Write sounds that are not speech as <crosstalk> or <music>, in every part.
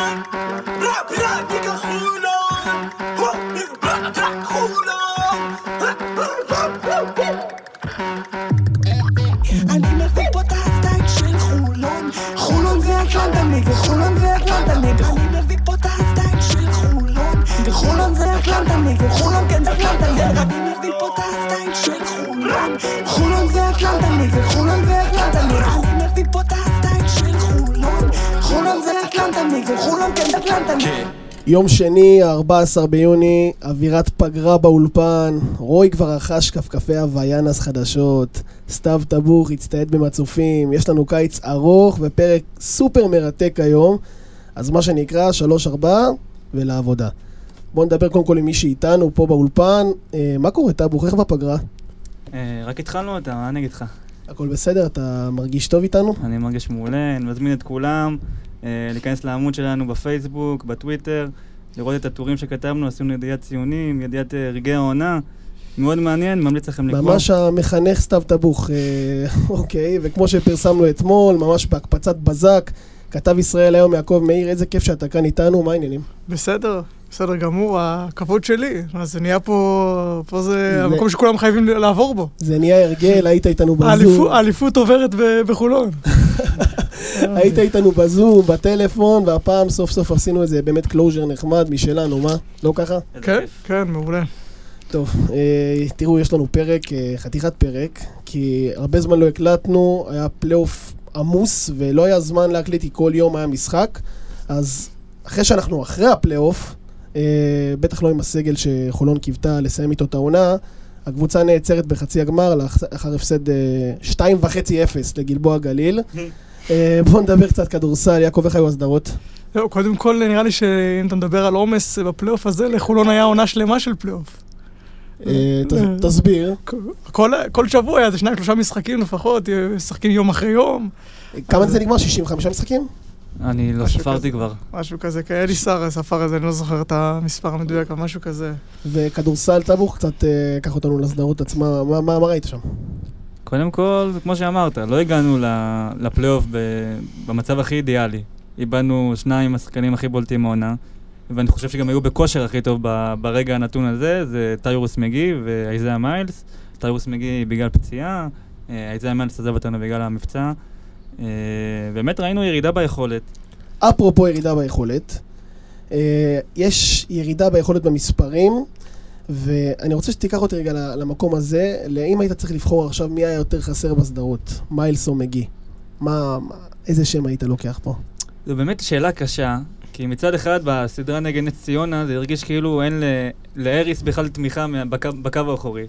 Rap, rap, nigga, כן אטלנטה ניגה יום שני, ה-14 ביוני, אווירת פגרה באולפן, רוי כבר רכש כפכפי הוויאנס חדשות, סתיו טבוך הצטייד במצופים, יש לנו קיץ ארוך ופרק סופר מרתק היום, אז מה שנקרא, שלוש-ארבע ולעבודה. בואו נדבר קודם כל עם מי שאיתנו פה באולפן. אה, מה קורה, טבוך? איך בפגרה? אה, רק התחלנו אותה, מה אני אגיד לך? הכל בסדר? אתה מרגיש טוב איתנו? אני מרגיש מעולה, אני מזמין את כולם להיכנס לעמוד שלנו בפייסבוק, בטוויטר, לראות את הטורים שכתבנו, עשינו ידיעת ציונים, ידיעת אה, רגעי העונה. מאוד מעניין, ממליץ לכם לקרוא. ממש המחנך סתיו טבוך, אה, <laughs> אוקיי, וכמו שפרסמנו אתמול, ממש בהקפצת בזק, כתב ישראל היום יעקב מאיר, איזה כיף שאתה כאן איתנו, מה העניינים? בסדר, בסדר גמור, הכבוד שלי. אז זה נהיה פה, פה זה זה- המקום שכולם חייבים לעבור בו. זה נהיה הרגל, היית איתנו בזום, האליפות- עוברת ב- בחולון. <laughs> היית איתנו בזום, בטלפון, והפעם סוף סוף עשינו איזה באמת closure נחמד משלנו, מה? לא ככה? כן. כן, מעולה. טוב, אה, תראו, יש לנו פרק, אה, חתיכת פרק, כי הרבה זמן לא הקלטנו, היה פלייאוף עמוס, ולא היה זמן להקליט, כי כל יום היה משחק, אז אחרי שאנחנו אחרי הפלייאוף, בטח לא עם הסגל שחולון קיוותה לסיים איתו את העונה, הקבוצה נעצרת בחצי הגמר לאח- לאחר הפסד אה, 2.5-0 לגלבוע גליל. <laughs> אה, בואו נדבר קצת כדורסל, יעקב, איך היו הסדרות? זהו, קודם כל, נראה לי שאם אתה מדבר על עומס בפלייאוף הזה, לחולון היה עונה שלמה של פלייאוף. אה, תסביר. כל, כל שבוע היה איזה שניים, שלושה משחקים לפחות, משחקים יום אחרי יום, כמה זה נגמר? 65 משחקים? אני לא ספרתי כזה. כבר. משהו כזה, כי אלי שר ספר את זה, אני לא זוכר את המספר המדויק, אבל משהו כזה. וכדורסל טבוך, קצת אה, קח אותנו לסדרות עצמה, מה, מה, מה ראית שם? קודם כל, כמו שאמרת, לא הגענו ל- לפלייאוף במצב הכי אידיאלי. איבדנו שניים השחקנים הכי בולטים מהעונה, ואני חושב שגם היו בכושר הכי טוב ב- ברגע הנתון הזה, זה טיירוס מגי ואייזאה מיילס. טיירוס מגי בגלל פציעה, אה, אייזאה מיילס עזב אותנו בגלל המבצע. אה, באמת ראינו ירידה ביכולת. אפרופו ירידה ביכולת, אה, יש ירידה ביכולת במספרים, ואני רוצה שתיקח אותי רגע למקום הזה, אם היית צריך לבחור עכשיו מי היה יותר חסר בסדרות, מיילס או מגי, מה, איזה שם היית לוקח פה? זו באמת שאלה קשה, כי מצד אחד בסדרה נגד נס ציונה זה הרגיש כאילו אין ל- לאריס בכלל תמיכה בקו, בקו האחורי.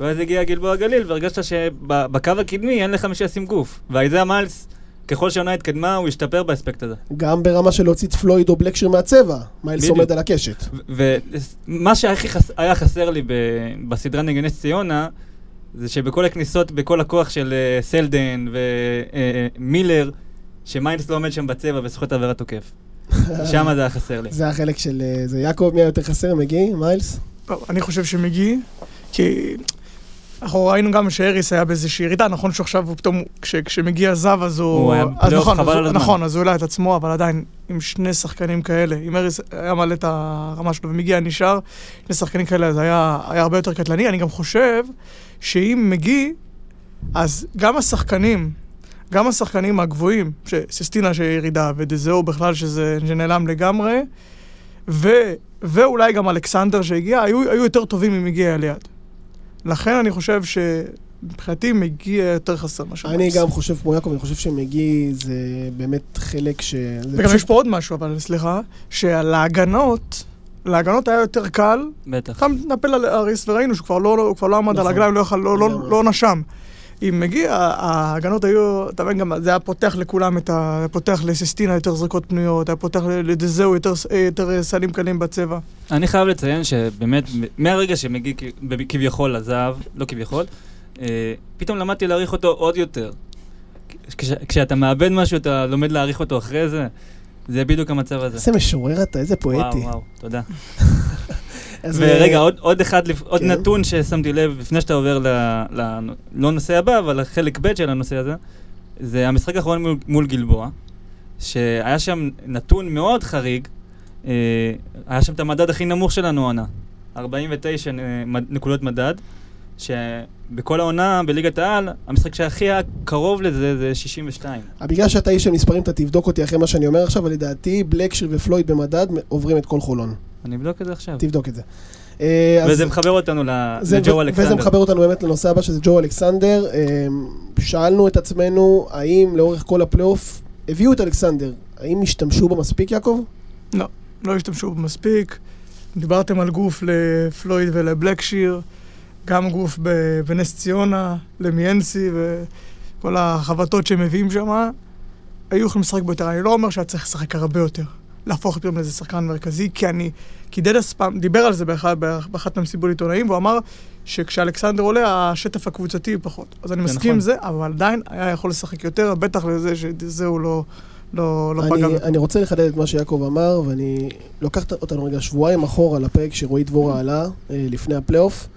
ואז הגיע גלבוע גליל והרגשת שבקו הקדמי אין לך מי שישים גוף. ואייזאה מיילס, ככל שהעונה התקדמה, הוא השתפר באספקט הזה. גם ברמה של להוציא את פלויד או בלקשיר מהצבע, מיילס. עומד על הקשת. ומה שהכי חס... היה חסר לי. בסדרה נגד נס ציונה, זה שבכל הכניסות, בכל הכוח של uh, סלדן ומילר, שמיילס לא עומד שם בצבע וסוחט עבירת תוקף. <laughs> שם זה היה חסר לי. זה החלק של... אה, זה יעקב, מי היה יותר חסר? מגי? מיילס? אני חושב שמגי, כי אנחנו ראינו גם שאריס היה באיזושהי ירידה, נכון שעכשיו הוא פתאום, כש, כשמגי עזב אז הוא... הוא היה פלייאוף נכון, חבל אז על הזמן. נכון, אז הוא העלה את עצמו, אבל עדיין, עם שני שחקנים כאלה, אם אריס היה מעלה את הרמה שלו ומגי היה נשאר, שני שחקנים כאלה, זה היה, היה הרבה יותר קטלני. אני גם חושב שאם מגי, אז גם השחקנים, גם השחקנים הגבוהים, שסיסטינה שירידה, ודזהו בכלל שזה שנעלם לגמרי, ו, ואולי גם אלכסנדר שהגיע, היו, היו יותר טובים אם הגיע ליד. לכן אני חושב שמבחינתי מגיע יותר חסר משהו. אני גם חושב כמו יעקב, אני חושב שמגי זה באמת חלק ש... וגם פשוט- יש פה עוד משהו, אבל סליחה, שלהגנות, להגנות היה יותר קל, בטח. אתה נפל על אריס וראינו שהוא כבר לא, הוא כבר לא עמד על נכון. הרגליים, לא, יכל- לא, לא. לא נשם. אם מגיע, ההגנות היו, אתה מבין גם, זה היה פותח לכולם את ה... היה פותח לסיסטינה יותר זריקות פנויות, היה פותח לדזהו יותר, יותר סלים קלים בצבע. אני חייב לציין שבאמת, מהרגע שמגי כ- כביכול עזב, לא כביכול, אה, פתאום למדתי להעריך אותו עוד יותר. כש, כשאתה מאבד משהו, אתה לומד להעריך אותו אחרי זה. זה בדיוק המצב הזה. איזה משורר אתה, איזה פואטי. וואו, וואו, תודה. <laughs> ורגע, אה, עוד, עוד אחד, עוד כן. נתון ששמתי לב, לפני שאתה עובר ל... ל לא נושא הבא, אבל לחלק ב' של הנושא הזה, זה המשחק האחרון מול, מול גלבוע. שהיה שם נתון מאוד חריג, אה, היה שם את המדד הכי נמוך שלנו העונה, 49 נ- מד- נקודות מדד, שבכל העונה בליגת העל, המשחק שהכי היה קרוב לזה זה 62. בגלל שאתה איש של מספרים, אתה תבדוק אותי אחרי מה שאני אומר עכשיו, אבל לדעתי בלקשיר ופלויד במדד עוברים את כל חולון. אני אבדוק את זה עכשיו. תבדוק את זה. אה, אז- וזה מחבר אותנו לג'ו אלכסנדר. וזה מחבר אותנו באמת לנושא הבא שזה ג'ו אלכסנדר. אה, שאלנו את עצמנו האם לאורך כל הפלייאוף הביאו את אלכסנדר, האם השתמשו בו מספיק יעקב? לא השתמשו בו מספיק. דיברתם על גוף לפלויד ולבלקשיר, גם גוף ב- בנס ציונה, למיאנסי וכל החבטות שהם מביאים שם. היו יכולים לשחק בו יותר. אני לא אומר שהיה צריך לשחק הרבה יותר. להפוך פתאום לאיזה שחקן מרכזי, כי אני... כי דדס פעם דיבר על זה באחד, באחת מהמסיבות עיתונאים, והוא אמר שכשאלכסנדר עולה, השטף הקבוצתי הוא פחות. אז אני מסכים עם נכון. זה, אבל עדיין היה יכול לשחק יותר, בטח לזה שזה הוא לא, לא, לא אני, פגע. אני רוצה לחדד את מה שיעקב אמר, ואני לוקח אותנו רגע שבועיים אחורה לפרק שרועי דבורה עלה אה, לפני הפלייאוף,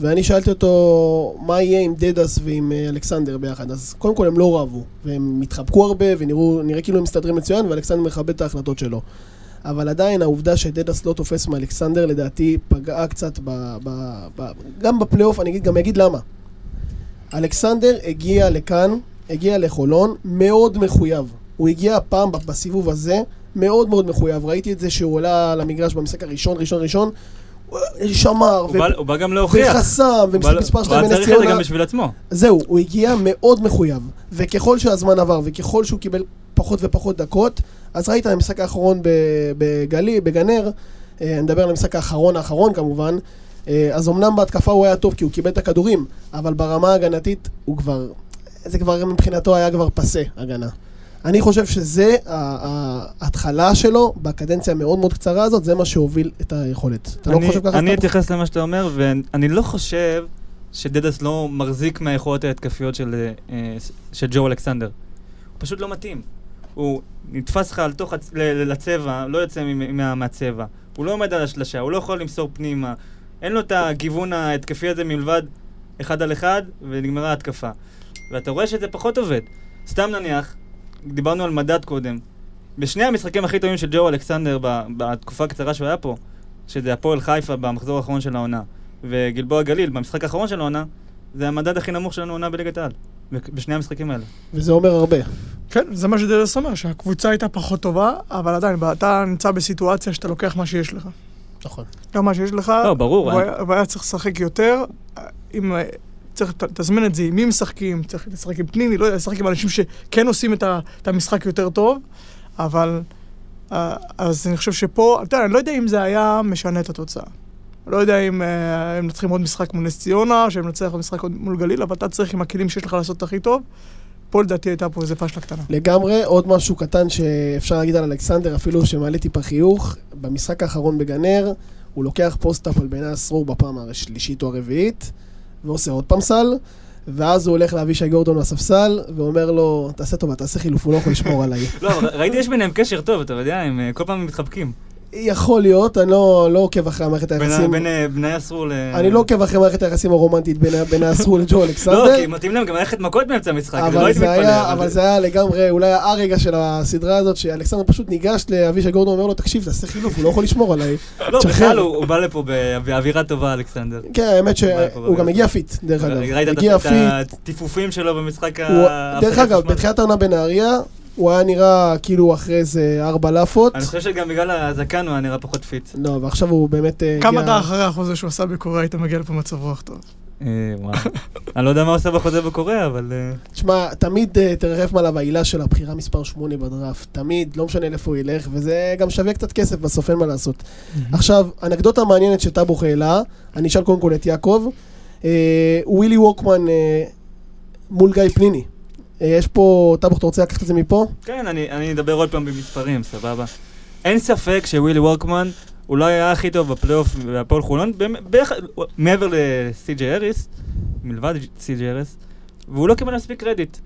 ואני שאלתי אותו מה יהיה עם דדס ועם אה, אלכסנדר ביחד. אז קודם כל הם לא רבו, והם התחבקו הרבה, ונראה כאילו הם מסתדרים מצוין, ואלכסנדר מכבד את ההחלטות שלו. אבל עדיין העובדה שדדס לא תופס מאלכסנדר, לדעתי פגעה קצת ב, ב, ב, גם בפלייאוף, אני אגיד, גם אגיד למה. אלכסנדר הגיע לכאן, הגיע לחולון, מאוד מחויב. הוא הגיע הפעם ב- בסיבוב הזה, מאוד מאוד מחויב. ראיתי את זה שהוא עלה למגרש במשחק הראשון, ראשון, ראשון, שמר, הוא בא- גם להוכיח. וחסם, הוא ומשחק בא- מספר הוא 2 היה בנס צריך את זה ציונה. גם בשביל עצמו. זהו, הוא הגיע מאוד מחויב. וככל שהזמן עבר, וככל שהוא קיבל פחות ופחות דקות, אז ראית במשחק האחרון בגלי, בגנר, אה, אני מדבר על המשחק האחרון האחרון כמובן, אה, אז אמנם בהתקפה הוא היה טוב כי הוא קיבל את הכדורים, אבל ברמה ההגנתית הוא כבר, זה כבר מבחינתו היה כבר פסה, הגנה. אני חושב שזה ההתחלה שלו בקדנציה המאוד מאוד קצרה הזאת, זה מה שהוביל את היכולת. אתה לא אני- חושב ככה? אני? אתייחס למה שאתה אומר, ואני לא חושב שדדס לא מחזיק מהיכולות ההתקפיות של, אה, של ג'ו אלכסנדר. הוא פשוט לא מתאים. הוא נתפס לך על תוך, הצ- לצבע, לא יוצא מה- מהצבע. הוא לא עומד על השלשה, הוא לא יכול למסור פנימה. אין לו את הגיוון ההתקפי הזה מלבד אחד על אחד, ונגמרה ההתקפה. ואתה רואה שזה פחות עובד. סתם נניח, דיברנו על מדד קודם. בשני המשחקים הכי טובים של ג'ו אלכסנדר ב- בתקופה הקצרה שהוא היה פה, שזה הפועל חיפה במחזור האחרון של העונה, וגלבוע גליל במשחק האחרון של העונה, זה המדד הכי נמוך שלנו עונה בליגת העל. בשני המשחקים האלה. וזה אומר הרבה. כן, זה מה שדרס אומר, שהקבוצה הייתה פחות טובה, אבל עדיין, אתה נמצא בסיטואציה שאתה לוקח מה שיש לך. נכון. גם מה שיש לך, לא, ברור, הוא היה צריך לשחק יותר, אם... צריך, תזמין את זה עם מי משחקים, צריך לשחק עם פניני, לא יודע, לשחק עם אנשים שכן עושים את, ה, את המשחק יותר טוב, אבל... אה, אז אני חושב שפה, אתה יודע, אני לא יודע אם זה היה משנה את התוצאה. לא יודע אם אה, הם מנצחים עוד משחק מול נס ציונה, שהם מנצח עוד משחק מול גליל, אבל אתה צריך עם הכלים שיש לך לעשות את הכי טוב. פה לדעתי הייתה פה איזה פשלה קטנה. לגמרי, עוד משהו קטן שאפשר להגיד על אלכסנדר, אפילו שמעלה טיפה חיוך, במשחק האחרון בגנר, הוא לוקח פוסט-אפ על בני אסרור בפעם השלישית או הרביעית, ועושה עוד פעם סל, ואז הוא הולך לאבישי גורדון מהספסל, ואומר לו, תעשה טובה, תעשה חילוף, הוא לא יכול לשמור עליי. <laughs> לא, ראיתי יש ביניהם קשר טוב, אתה יודע, הם אה, כל פעם מתחבקים. יכול להיות, אני לא, לא עוקב אחרי המערכת היחסים. בין אה, בני אסרו ל... אני לא עוקב אחרי מערכת היחסים הרומנטית בין האסרור לג'ו אלכסנדר. לא, כי מתאים להם גם ללכת מכות באמצע המשחק, לא אבל הייתי זה, מתפלא. היה, אבל זה היה לגמרי אולי הרגע של הסדרה הזאת, שאלכסנדר פשוט ניגש לאבישי גורדון ואומר לו, תקשיב, תעשה חילוף, הוא לא יכול לשמור עליי. לא. בכלל הוא בא לפה בא- באווירה טובה, אלכסנדר. כן, האמת שהוא גם. הגיע fit, דרך אגב. ראית את-. הטיפופים שלו במשחק ה... דרך אגב? בתחילת העונה בנהריה, הוא היה נראה כאילו אחרי איזה ארבע לאפות. אני חושב שגם בגלל הזקן הוא היה נראה פחות fit. לא, ועכשיו הוא באמת אה, כמה הגיע... אתה אחרי החוזה שהוא עשה בקוריאה היית מגיע לפה מצב רוח טוב. אה, וואו. <laughs> אני לא יודע מה הוא עושה בחוזה בקוריאה, אבל... אה, תשמע, תמיד תרחף מעליו ההילה של הבחירה מספר 8 בדראפט. תמיד, לא משנה לאיפה הוא ילך, וזה גם שווה קצת כסף בסוף, אין מה לעשות. עכשיו, אנקדוטה מעניינת שטאבוך העלה, אני אשאל קודם כל את יעקב. ווילי ווקמן מול גיא פניני. אה, יש פה, טאבוך, אתה רוצה לקחת את זה מפה? כן, אני אני אדבר עוד פעם במספרים, סבבה. אין ספק שווילי וורקמן אולי היה הכי טוב בפלייאוף בהפועל חולון, מעבר לסי.ג'י אריס, מלבד סי.ג'י אריס, והוא לא קיבל מספיק קרדיט.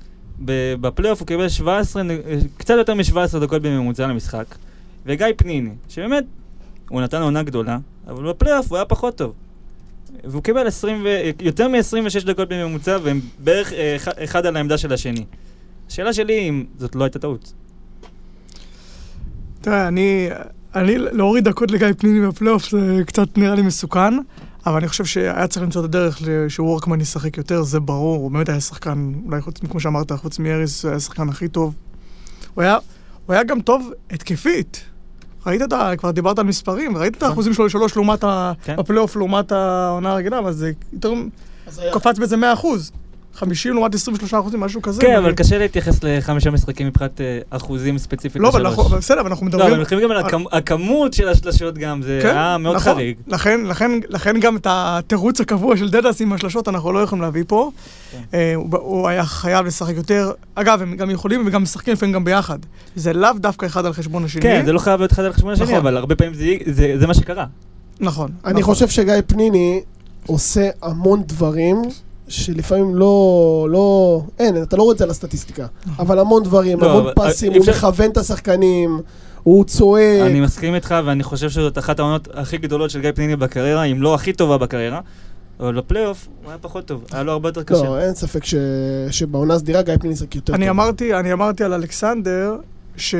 בפלייאוף הוא קיבל 17, נ- קצת יותר מ-17 דקות בממוצע למשחק, וגיא פניני, שבאמת, הוא נתן עונה גדולה, אבל בפלייאוף הוא היה פחות טוב. והוא קיבל 20 ו... יותר מ-26 דקות בממוצע, והם בערך אה, אחד- על העמדה של השני. השאלה שלי אם זאת לא הייתה טעות. תראה, אני, אני להוריד דקות לגיא פניני בפלייאוף זה קצת נראה לי מסוכן, אבל אני חושב שהיה צריך למצוא את הדרך שוורקמן ישחק יותר, זה ברור, הוא באמת היה שחקן, אולי חוץ, כמו שאמרת, חוץ מאריס, הוא היה השחקן הכי טוב. הוא היה, הוא היה גם טוב התקפית. ראית את ה... כבר דיברת על מספרים, ראית את האחוזים שלו לשלוש לעומת ה... כן. בפלייאוף לעומת העונה הרגילה, אבל זה יותר... קפץ בזה 100 אחוז. 50 לעומת 23 אחוזים, משהו כזה. כן, אבל קשה להתייחס לחמישה משחקים מבחינת אה, אחוזים ספציפית לא, אבל לשלוש. אנחנו- אבל בסדר, אבל אנחנו לא, מדברים... אבל מתחילים גם על הכמ- הכמות של השלשות גם, זה כן, היה מאוד נכון. חריג. לכן, לכן, לכן גם את התירוץ הקבוע של דדס עם השלשות אנחנו לא יכולים להביא פה. כן. אה, הוא, היה חייב לשחק יותר. אגב, הם גם יכולים וגם משחקים לפעמים גם ביחד. זה לאו דווקא אחד על חשבון השני. כן, זה לא חייב להיות אחד על חשבון השני, נכון. אבל הרבה פעמים זה- זה זה מה שקרה. נכון. אני נכון. חושב שגיא פניני עושה המון דברים שלפעמים לא, לא, אין, אתה לא רואה את זה על הסטטיסטיקה, אבל המון דברים, לא, המון אבל, פסים, הוא אפשר- מכוון את השחקנים, הוא צועק. אני מסכים איתך, ואני חושב שזאת אחת העונות הכי גדולות של גיא פניני בקריירה, אם לא הכי טובה בקריירה. אבל בפלייאוף הוא היה פחות טוב, היה לו הרבה יותר קשה. לא, אין ספק ש... שבעונה הסדירה גיא פניני שחק יותר אני טוב. אמרתי, אני אמרתי על אלכסנדר, ש...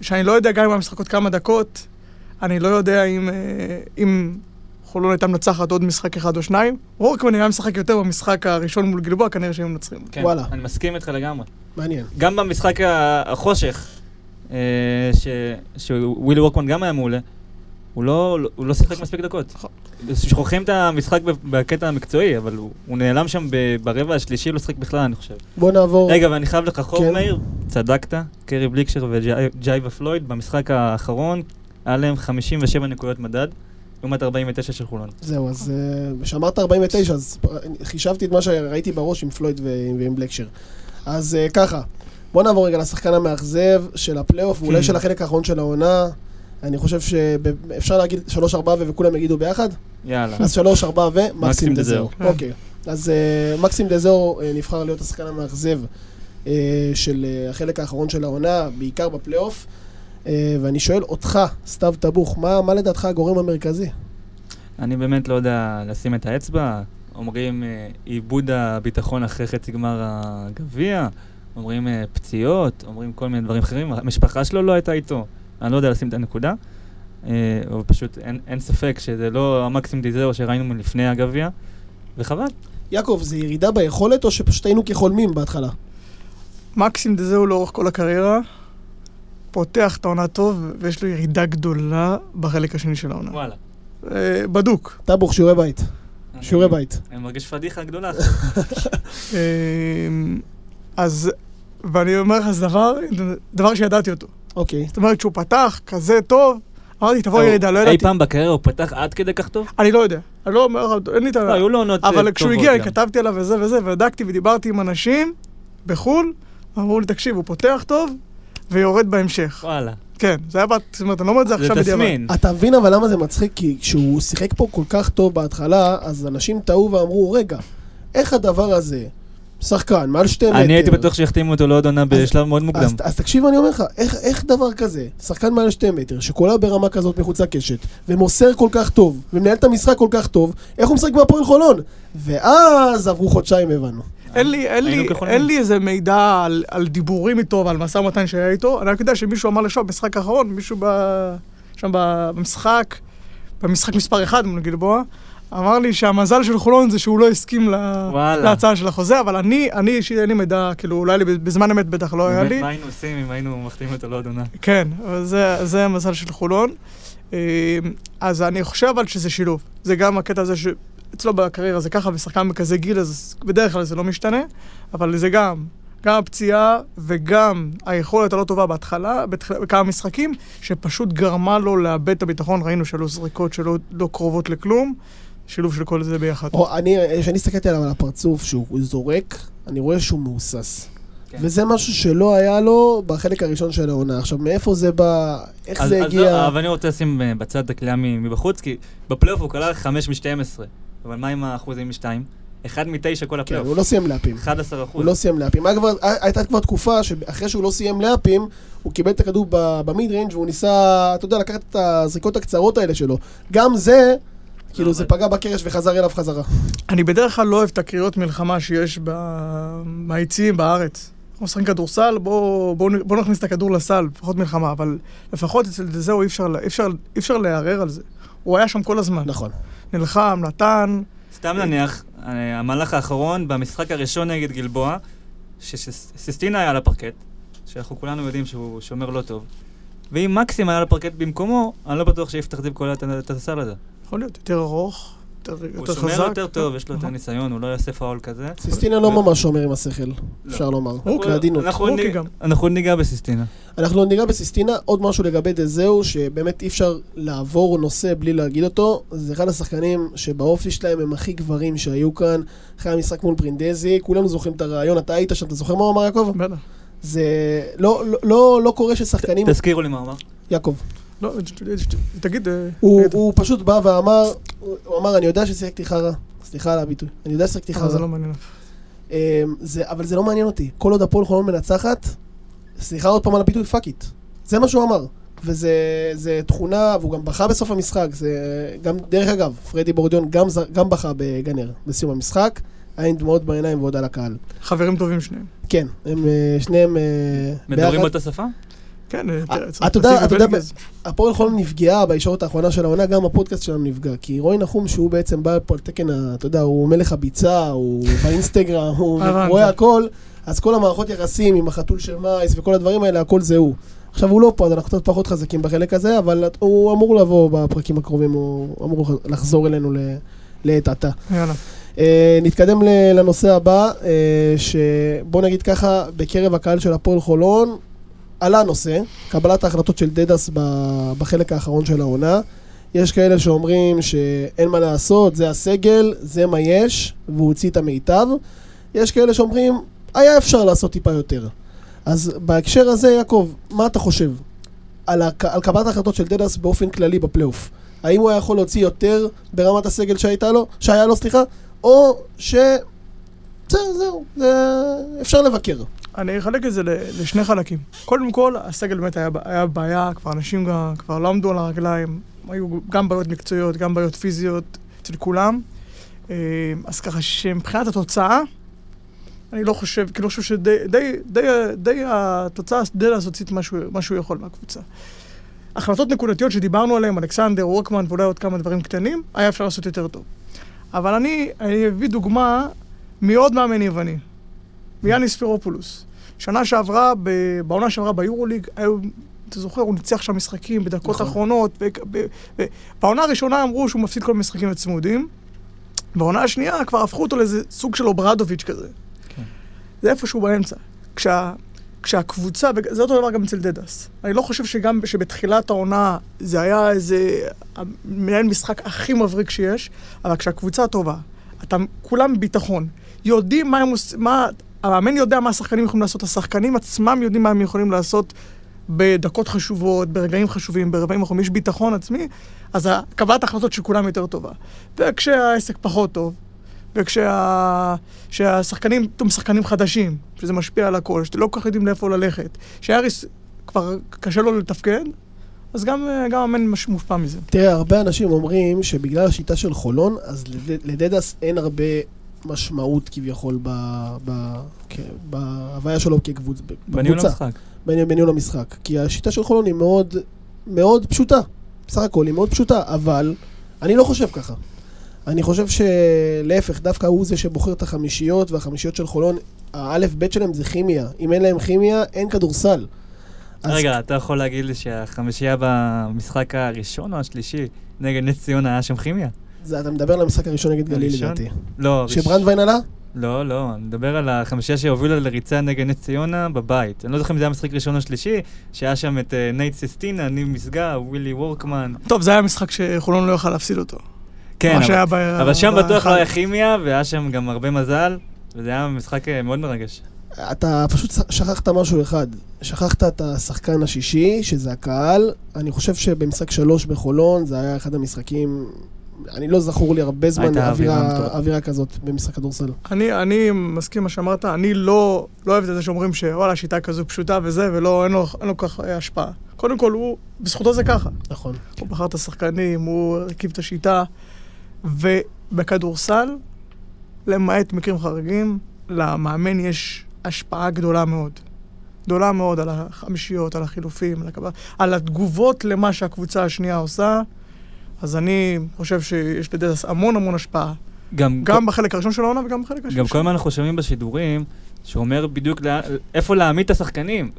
שאני לא יודע גם אם הוא היה משחק עוד כמה דקות, אני לא יודע אם, אה, אם חולון הייתה מנצחת עוד משחק אחד או שניים. וורקמן היה משחק יותר במשחק הראשון מול גלבוע, כנראה שהם מנצחים. כן, וואלה. אני מסכים איתך לגמרי. מעניין. גם במשחק החושך, אה, ש- שווילי וורקמן גם היה מעולה, הוא לא, הוא לא שיחק מספיק דקות. נכון. שוכחים את המשחק ב- בקטע המקצועי, אבל הוא, הוא נעלם שם ב- ברבע השלישי, לא שיחק בכלל, אני חושב. בוא נעבור. רגע, ואני חייב לך חוב, כן. מאיר, צדקת, קרי בליקשר וג'ייבה פלויד, במשחק האחרון, היה להם 57 נקודות מדד, לעומת 49 של חולון. זהו, אז אה, כשאמרת 49, אז חישבתי את מה שראיתי בראש עם פלויד ועם בלקשר. אז אה, ככה, בוא נעבור רגע לשחקן המאכזב של הפלייאוף, ואולי Hmm. של החלק האחרון של העונה. אני חושב שאפשר להגיד 3-4 וכולם יגידו ביחד? יאללה. אז 3, 4 ומקסים. דזאו. אוקיי. אז אה, מקסים דזאו אה, נבחר להיות השחקן המאכזב של החלק האחרון של העונה, בעיקר בפלייאוף. אה, ואני שואל אותך, סתיו טבוך, מה מה לדעתך הגורם המרכזי? אני באמת לא יודע לשים את האצבע. אומרים אה, איבוד הביטחון אחרי חצי גמר הגביע, אומרים אה, פציעות, אומרים כל מיני דברים אחרים. המשפחה שלו לא הייתה איתו. אני לא יודע לשים את הנקודה. אבל פשוט אין, אין ספק שזה לא המקסימום דיזרו שראינו מלפני הגביע, וחבל. יעקב, זה ירידה ביכולת או שפשוט היינו כחולמים בהתחלה? מקסים דזהו לאורך כל הקריירה, פותח את העונה טוב, ויש לו ירידה גדולה בחלק השני של העונה. וואלה. אה, בדוק. טבוך, שיעורי בית. שיעורי אני- בית. אני מרגיש פדיחה גדולה. <laughs> אה, אז, ואני אומר לך, זה דבר, דבר שידעתי אותו. אוקיי. זאת אומרת, שהוא פתח כזה טוב, אמרתי, תבוא הוא- ירידה, לא אי ידעתי. פעם בקריירה הוא פתח עד כדי כך טוב? אני לא יודע. אני לא אומר לך, אין לי את ה... לא, היו לו עונות אה, אבל טובות כשהוא הגיע, גם. כתבתי עליו וזה וזה, ובדקתי ודיברתי עם אנשים בחו"ל, אמרו לי, תקשיב, הוא פותח טוב ויורד בהמשך. וואלה. כן, זה היה, בת- זאת אומרת, אני לא אומר את זה זה עכשיו בדיעבד. תסמין. אתה מבין אבל למה זה מצחיק? כי כשהוא שיחק פה כל כך טוב בהתחלה, אז אנשים טעו ואמרו, רגע, איך הדבר הזה, שחקן, מעל שתי מטר... אני הייתי בטוח שיחתימו אותו לעוד עונה בשלב מאוד מוקדם. אז, אז תקשיב, אני אומר לך, איך, איך דבר כזה, שחקן מעל שתי מטר, שקולה ברמה כזאת מחוץ לקשת, ומוסר כל כך טוב, ומנהל את המשחק כל כך טוב, איך הוא משחק בהפועל חולון? ואז עברו חודשיים, הבנו. אין לי, אין, לי. אין לי איזה מידע על, על דיבורים איתו ועל משא ומתן שהיה איתו, אני רק יודע שמישהו אמר לשם במשחק האחרון, מישהו ב, שם במשחק, במשחק מספר 1 מול גלבוע, אמר לי שהמזל של חולון זה שהוא לא הסכים ל, וואלה. להצעה של החוזה, אבל אני, אני אישית אין לי מידע, כאילו אולי לי בזמן אמת בטח לא היה לי. מה היינו עושים אם היינו מחתימים אותו לעוד עונה? כן, זה, זה המזל של חולון. אה, אז אני חושב אבל שזה שילוב. זה גם הקטע הזה שאצלו בקריירה זה ככה, ושחקן בכזה גיל, אז בדרך כלל זה לא משתנה, אבל זה גם, גם הפציעה וגם היכולת הלא טובה בהתחלה, בתח- בכמה משחקים, שפשוט גרמה לו לאבד את הביטחון. ראינו שלו זריקות שלא לא קרובות לכלום, שילוב של כל זה ביחד. או, אני, כשאני הסתכלתי עליו על הפרצוף שהוא זורק, אני רואה שהוא מהוסס. כן. וזה משהו שלא היה לו בחלק הראשון של העונה. עכשיו, מאיפה זה בא, איך אז- זה אז הגיע? אבל אני רוצה לשים אה, בצד את הקליעה מ- מבחוץ, כי בפלייאוף הוא קלע 5 מ-12. אבל מה עם האחוזים מ-2? 1 מ-9 כל כן, הפלייאוף. הוא לא סיים לייאפים. 11 אחוז. הוא לא סיים לייאפים. כבר- הייתה כבר תקופה שאחרי שהוא לא סיים לייאפים, הוא קיבל את הכדור ב- במיד ריינג' והוא ניסה, אתה יודע, לקחת את הזריקות הקצרות האלה שלו. גם זה, כאילו, זה פגע בקרש וחזר אליו חזרה. אני בדרך כלל לא אוהב את הקריאות מלחמה שיש ביציעים בארץ. אנחנו משחקים כדורסל, בואו בוא, בוא נכניס את הכדור לסל, פחות מלחמה, אבל לפחות אצל דזהו אי אפשר, לערער על זה. הוא היה שם כל הזמן. נכון. נלחם, נתן, סתם נניח, אה, המהלך האחרון במשחק הראשון נגד גלבוע, שסיסטינה היה על הפרקט, שאנחנו כולנו יודעים שהוא שומר לא טוב, ואם מקסים היה על הפרקט במקומו, אני לא בטוח שיפתח זיו קולע את- את הסל הזה. יכול להיות יותר ארוך, יותר, הוא יותר שומר חזק. יותר טוב, יש לו יותר. ניסיון, הוא לא יעשה פאול כזה. סיסטינה לא ממש שומר עם השכל, אפשר לומר. רוקי. אנחנו ניג- גם. אנחנו ניגע בסיסטינה. אנחנו ניגע בסיסטינה, עוד משהו לגבי דזהו, שבאמת אי אפשר לעבור נושא בלי להגיד אותו. זה אחד השחקנים שבאופי שלהם הם הכי גברים שהיו כאן, אחרי המשחק מול ברינדזי, כולנו זוכרים את הראיון, אתה היית שם, אתה זוכר מה הוא אמר יעקב? בטח. זה לא, לא, לא, לא קורה ששחקנים... תזכירו לי מה הוא אמר. יעקב. לא, תגיד, אה, הוא, תגיד. הוא פשוט בא ואמר, הוא אמר, אני יודע ששיחקתי חרא. סליחה על הביטוי. אני יודע ששיחקתי אבל חרא. זה לא מעניין. אמ, זה, אבל זה לא מעניין אותי. כל עוד הפועל חולון מנצחת, סליחה עוד פעם על הביטוי, fuck it. זה מה שהוא אמר. וזה זה תכונה, והוא גם בכה בסוף המשחק. זה גם, דרך אגב, פרדי בורדיון גם, גם בכה בגנר בסיום המשחק. היה עם דמעות בעיניים והודה לקהל. חברים טובים שניהם. כן, הם אה, שניהם אה, מדברים ביחד. באותה שפה? כן, אה, אה, תראה, אתה יודע- אתה יודע. הפועל חולון נפגעה בישורת האחרונה של העונה, גם הפודקאסט שלנו נפגע. כי רועי נחום, שהוא בעצם בא פה על תקן, אתה יודע, הוא מלך הביצה, הוא <laughs> באינסטגרם, הוא. רואה הכל, אז כל המערכות יחסים עם החתול של מייס וכל הדברים האלה, הכל זה הוא. עכשיו הוא לא פה, אז אנחנו קצת פחות חזקים בחלק הזה, אבל הוא אמור לבוא בפרקים הקרובים, הוא אמור לחזור אלינו לעת עתה. יאללה. אה, נתקדם לנושא הבא, אה, שבוא נגיד ככה, בקרב הקהל של הפועל חולון, עלה הנושא, קבלת ההחלטות של דדס בחלק האחרון של העונה. יש כאלה שאומרים שאין מה לעשות, זה הסגל, זה מה יש, והוא הוציא את המיטב. יש כאלה שאומרים, היה אפשר לעשות טיפה יותר. אז בהקשר הזה, יעקב, מה אתה חושב על, הק... על קבלת ההחלטות של דדס באופן כללי בפלייאוף? האם הוא היה יכול להוציא יותר ברמת הסגל שהייתה לו, שהיה לו, סליחה, או ש... זהו, זה... אפשר לבקר. אני אחלק את זה לשני חלקים. קודם כל, הסגל באמת היה, היה בעיה, כבר אנשים גם, כבר לא עמדו על הרגליים, היו גם בעיות מקצועיות, גם בעיות פיזיות אצל כולם. אה, אז ככה שמבחינת התוצאה, אני לא חושב, כי לא חושב שדי די, די, די התוצאה, די לעשות שהוא- מה שהוא יכול מהקבוצה. החלטות נקודתיות שדיברנו עליהן, אלכסנדר, וורקמן ואולי עוד כמה דברים קטנים, היה אפשר לעשות יותר טוב. אבל אני, אני אביא דוגמה מעוד מאמן יווני, מיאניס פירופולוס. שנה שעברה, ב- בעונה שעברה ביורוליג, היו, אתה זוכר, הוא ניצח שם משחקים בדקות נכון. האחרונות. ו- ב- ב- בעונה הראשונה אמרו שהוא מפסיד כל המשחקים הצמודים. בעונה השנייה כבר הפכו אותו לאיזה סוג של אוברדוביץ' כזה. כן. זה איפשהו באמצע. כשה, כשהקבוצה, וזה אותו דבר גם אצל דדס. אני לא חושב שגם שבתחילת העונה זה היה איזה מנהל משחק הכי מבריק שיש, אבל כשהקבוצה טובה, אתה כולם ביטחון, יודעים מה הם עושים, המאמן יודע מה השחקנים יכולים לעשות, השחקנים עצמם יודעים מה הם יכולים לעשות בדקות חשובות, ברגעים חשובים, ברבעים אחרונים, יש ביטחון עצמי, אז קבלת ההחלטות של כולם יותר טובה. וכשהעסק פחות טוב, וכשהשחקנים, פתאום שחקנים חדשים, שזה משפיע על הכל, שאתם לא כל כך יודעים לאיפה ללכת, שהאריס כבר קשה לו לתפקד, אז גם, המאמן מש- מושפע מזה. תראה, הרבה אנשים אומרים שבגלל השיטה של חולון, אז לד- לדדס אין הרבה משמעות כביכול ב... ב... כ- בהוויה שלו כקבוצה. בניהול המשחק. בניהול המשחק. כי השיטה של חולון היא מאוד, מאוד פשוטה. בסך הכל היא מאוד פשוטה, אבל אני לא חושב ככה. אני חושב שלהפך, דווקא הוא זה שבוחר את החמישיות, והחמישיות של חולון, האלף בית שלהם זה כימיה. אם אין להם כימיה, אין כדורסל. אז רגע, אתה יכול להגיד לי שהחמישייה במשחק הראשון או השלישי נגד נס ציונה היה שם כימיה? זה, אתה מדבר על המשחק הראשון נגד גליל הראשון? לדעתי. לא, שברנדווין עלה? לא, לא, אני מדבר על החמישייה שהובילה לריצה נגד נס ציונה בבית. אני לא זוכר אם זה היה משחק ראשון או שלישי, שהיה שם את אה, נייט סיסטינה, ניב משגב, ווילי וורקמן. טוב, זה היה משחק שחולון לא יכל להפסיד אותו. כן, אבל- ב- אבל שם בטוח. לא היה כימיה, והיה שם גם הרבה מזל, וזה היה משחק אה, מאוד מרגש. אתה פשוט שכחת משהו אחד. שכחת את השחקן השישי, שזה הקהל. אני חושב שבמשחק שלוש בחולון, זה היה אחד המשחקים... אני לא זכור לי הרבה זמן אווירה אווירה, כזאת במשחק כדורסל. אני, אני מסכים מה שאמרת, אני לא, לא אוהב את זה שאומרים שוואלה, השיטה כזו פשוטה וזה, ולא, אין לו, אין לו כל כך אה, השפעה. קודם כל, הוא, בזכותו זה ככה. נכון. הוא בחר את השחקנים, הוא הרכיב את השיטה, ובכדורסל, למעט מקרים חריגים, למאמן יש השפעה גדולה מאוד. גדולה מאוד על החמישיות, על החילופים, על, הקבל... על התגובות למה שהקבוצה השנייה עושה. אז אני חושב שיש לדדס המון המון השפעה. גם, גם בחלק הראשון של העונה וגם בחלק השני. גם כל הזמן אנחנו שומעים בשידורים, שאומר בדיוק לא, איפה להעמיד את השחקנים.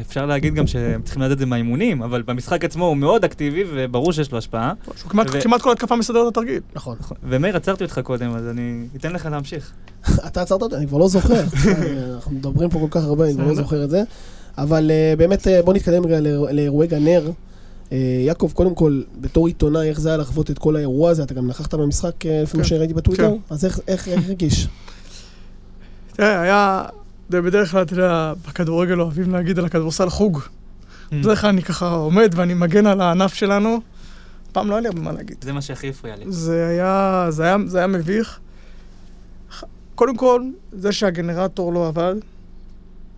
אפשר להגיד גם שהם צריכים לדעת את זה מהאימונים, אבל במשחק עצמו הוא מאוד אקטיבי, וברור שיש לו השפעה. שהוא כמעט, ו- כמעט כל התקפה מסדר את התרגיל. נכון. ומאיר, עצרתי אותך קודם, אז אני אתן לך להמשיך. <laughs> אתה עצרת אותי? אני כבר לא זוכר. <laughs> אנחנו מדברים פה כל כך הרבה, אני כבר לא. זוכר את זה. אבל אה, באמת, אה, בוא נתקדם רגע לאיר- לאירועי גנר. אה, יעקב, קודם כל, בתור עיתונאי, איך זה היה לחוות את כל האירוע הזה? אתה גם נכחת במשחק, אה, לפי מה כן. שראיתי בטוויטר? כן. אז איך- הרגיש? <laughs> תראה, היה... בדרך כלל, אתה יודע, בכדורגל אוהבים להגיד על הכדורסל חוג. Mm. בדרך כלל אני ככה עומד ואני מגן על הענף שלנו. פעם לא היה לי הרבה מה להגיד. זה מה שהכי הפריע לי. זה היה, זה היה, זה היה מביך. קודם כל, זה שהגנרטור לא עבד,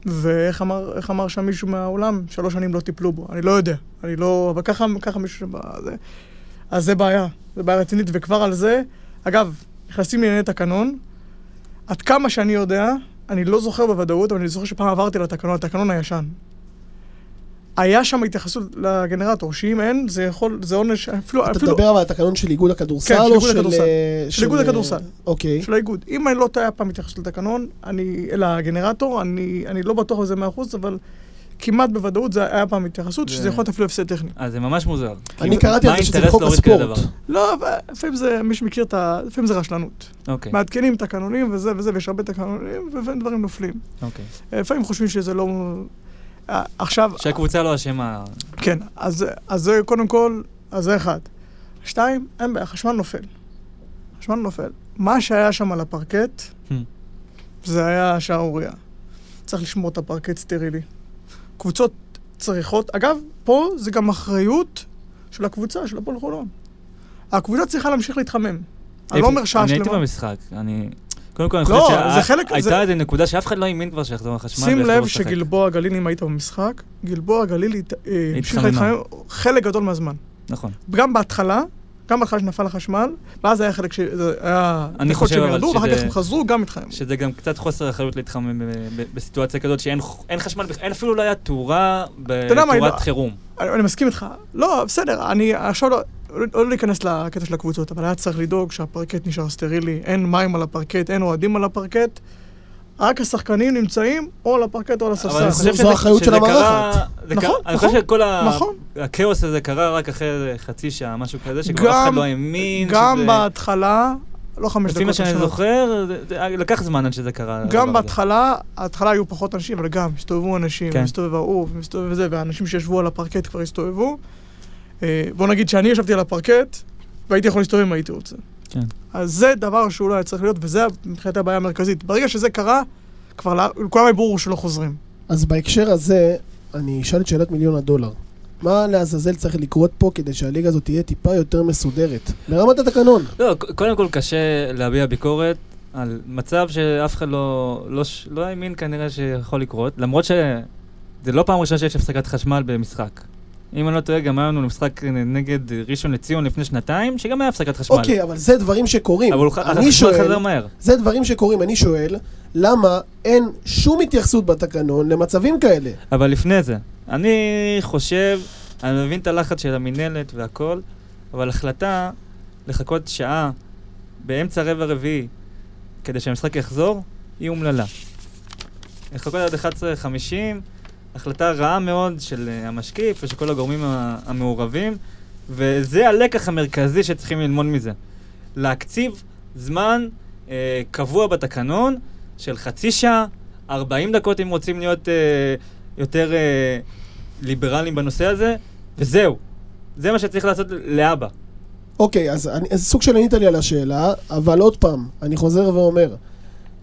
ואיך אמר, אמר שם מישהו מהאולם? שלוש שנים לא טיפלו בו. אני לא יודע. אני לא... אבל ככה, ככה מישהו. זה, אז זה בעיה. זה בעיה רצינית, וכבר על זה... אגב, נכנסים לענייני תקנון. עד כמה שאני יודע, אני לא זוכר בוודאות, אבל אני זוכר שפעם עברתי לתקנון, התקנון הישן. היה שם התייחסות לגנרטור, שאם אין, זה יכול, זה עונש, אפילו, אתה אפילו, מדבר אבל על התקנון של איגוד הכדורסל? כן, של או איגוד הכדורסל. אה, של איגוד הכדורסל. אוקיי. של האיגוד. אם אני לא טועה, פעם התייחסות לתקנון, אני, אלא הגנרטור, אני, אני לא בטוח בזה מאה אחוז, אבל כמעט בוודאות זה היה פעם התייחסות, זה- שזה יכול להיות אפילו הפסד טכני. אז זה ממש מוזר. אני כאילו, קראתי על זה שזה חוק הספורט. לא, אבל לפעמים זה, מי שמכיר את ה... לפעמים זה רשלנות. אוקיי, מעדכנים תקנונים וזה וזה, ויש הרבה תקנונים, ולפעמים דברים נופלים. אוקיי. לפעמים חושבים שזה לא... אה, עכשיו, שהקבוצה לא אשמה. כן, אז, אז זה קודם כל, אז זה אחד. שתיים, אין בעיה, חשמל נופל. חשמל נופל. מה שהיה שם על הפרקט, Hmm. זה היה שערורייה. צריך לשמור את הפרקט סטרילי. קבוצות צריכות, אגב, פה זה גם אחריות של הקבוצה, של הפועל חולון. הקבוצה צריכה להמשיך להתחמם. אני לא אומר שעה אני הייתי שלמה. במשחק, אני... קודם כל, אני לא, חושב שהייתה זה- איזו נקודה שאף אחד לא האמין כבר שיחזור החשמל שים לב לשחק. שגלבוע גליל, אם היית במשחק, גלבוע גליל אה, המשיכה התחממה. להתחמם חלק גדול מהזמן. נכון. גם בהתחלה, גם בהתחלה שנפל החשמל, ואז היה חלק היה... אני חושב אבל ירדו, ואחר שזה- כך הם חזרו, גם התחממו. שזה גם קצת חוסר אחריות להתחמם בסיטואציה כזאת שאין אין חשמל, אין אפילו לא היה תאורה בתאורת לא- חירום. אני מסכים איתך. לא, בסדר, אני עכשיו לא... לא, לא להיכנס לקטע של הקבוצות, אבל היה צריך לדאוג שהפרקט נשאר סטרילי, אין מים על הפרקט, אין אוהדים על הפרקט, רק השחקנים נמצאים או על הפרקט או על אבל אני הספסל. חושב זו שזה- האחריות של. זה נכון, קרה- אני נכון, חושב שכל נכון. הכאוס הזה קרה רק אחרי חצי שעה, משהו כזה, שכבר אף גם- אחד לא האמין. גם שזה- בהתחלה, לא חמש דקות לפי מה שאני עכשיו. זוכר, זה- לקח זמן עד שזה קרה. גם. בהתחלה, ההתחלה היו פחות אנשים, אבל גם הסתובבו אנשים, כן. הסתובב ההוא, והאנשים שישבו על הפרקט כבר הסתובבו. אה, בוא נגיד שאני ישבתי על הפרקט, והייתי יכול להסתובב אם הייתי רוצה. כן. אז זה דבר שהוא לא היה צריך להיות, וזה מבחינת הבעיה המרכזית. ברגע שזה קרה, כבר לכולם היה ברור שלא חוזרים. אז בהקשר הזה, אני אשאל את שאלת מיליון הדולר. מה לעזאזל צריך לקרות פה כדי שהליגה הזאת תהיה טיפה יותר מסודרת? ברמת התקנון. לא, קודם כל קשה להביע ביקורת על מצב שאף אחד לא, לא, לא האמין כנראה שיכול לקרות, למרות שזה לא פעם ראשונה שיש הפסקת חשמל במשחק. אם אני לא טועה, גם היה לנו משחק נגד ראשון לציון לפני שנתיים, שגם היה הפסקת חשמל. אוקיי, אבל זה דברים שקורים. אבל החשמל שואל, חזר מהר. זה דברים שקורים. אני שואל, למה אין שום התייחסות בתקנון למצבים כאלה? אבל לפני זה, אני חושב, אני מבין את הלחץ של המינהלת והכל, אבל החלטה לחכות שעה באמצע רבע רביעי כדי שהמשחק יחזור, היא אומללה. לחכות עד 11:50, החלטה רעה מאוד של אה, המשקיף ושל כל הגורמים המעורבים, וזה הלקח המרכזי שצריכים ללמוד מזה. להקציב זמן אה, קבוע בתקנון של חצי שעה, 40 דקות אם רוצים להיות אה, יותר אה, ליברליים בנושא הזה, וזהו. זה מה שצריך לעשות לאבא. אוקיי, אז, אני, אז סוג של ענית לי על השאלה, אבל עוד פעם, אני חוזר ואומר,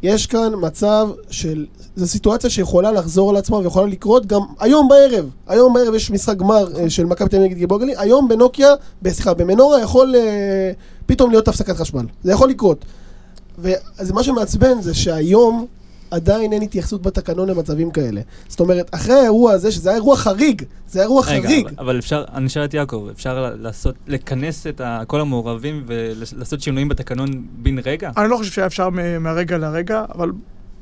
יש כאן מצב של, זו סיטואציה שיכולה לחזור על עצמה ויכולה לקרות גם היום בערב. היום בערב יש משחק גמר אה, של מכבי תל אביב נגד היום בנוקיה, סליחה, במנורה יכול אה, פתאום להיות הפסקת חשמל. זה יכול לקרות. ואז מה שמעצבן זה שהיום עדיין אין התייחסות בתקנון למצבים כאלה. זאת אומרת, אחרי האירוע הזה, שזה היה אירוע חריג, זה היה אירוע רגע, חריג. אבל, אבל אפשר, אני אשאל את יעקב, אפשר לעשות, לכנס את ה, כל המעורבים ולעשות שינויים בתקנון בן רגע? אני לא חושב שהיה אפשר מהרגע לרגע, אבל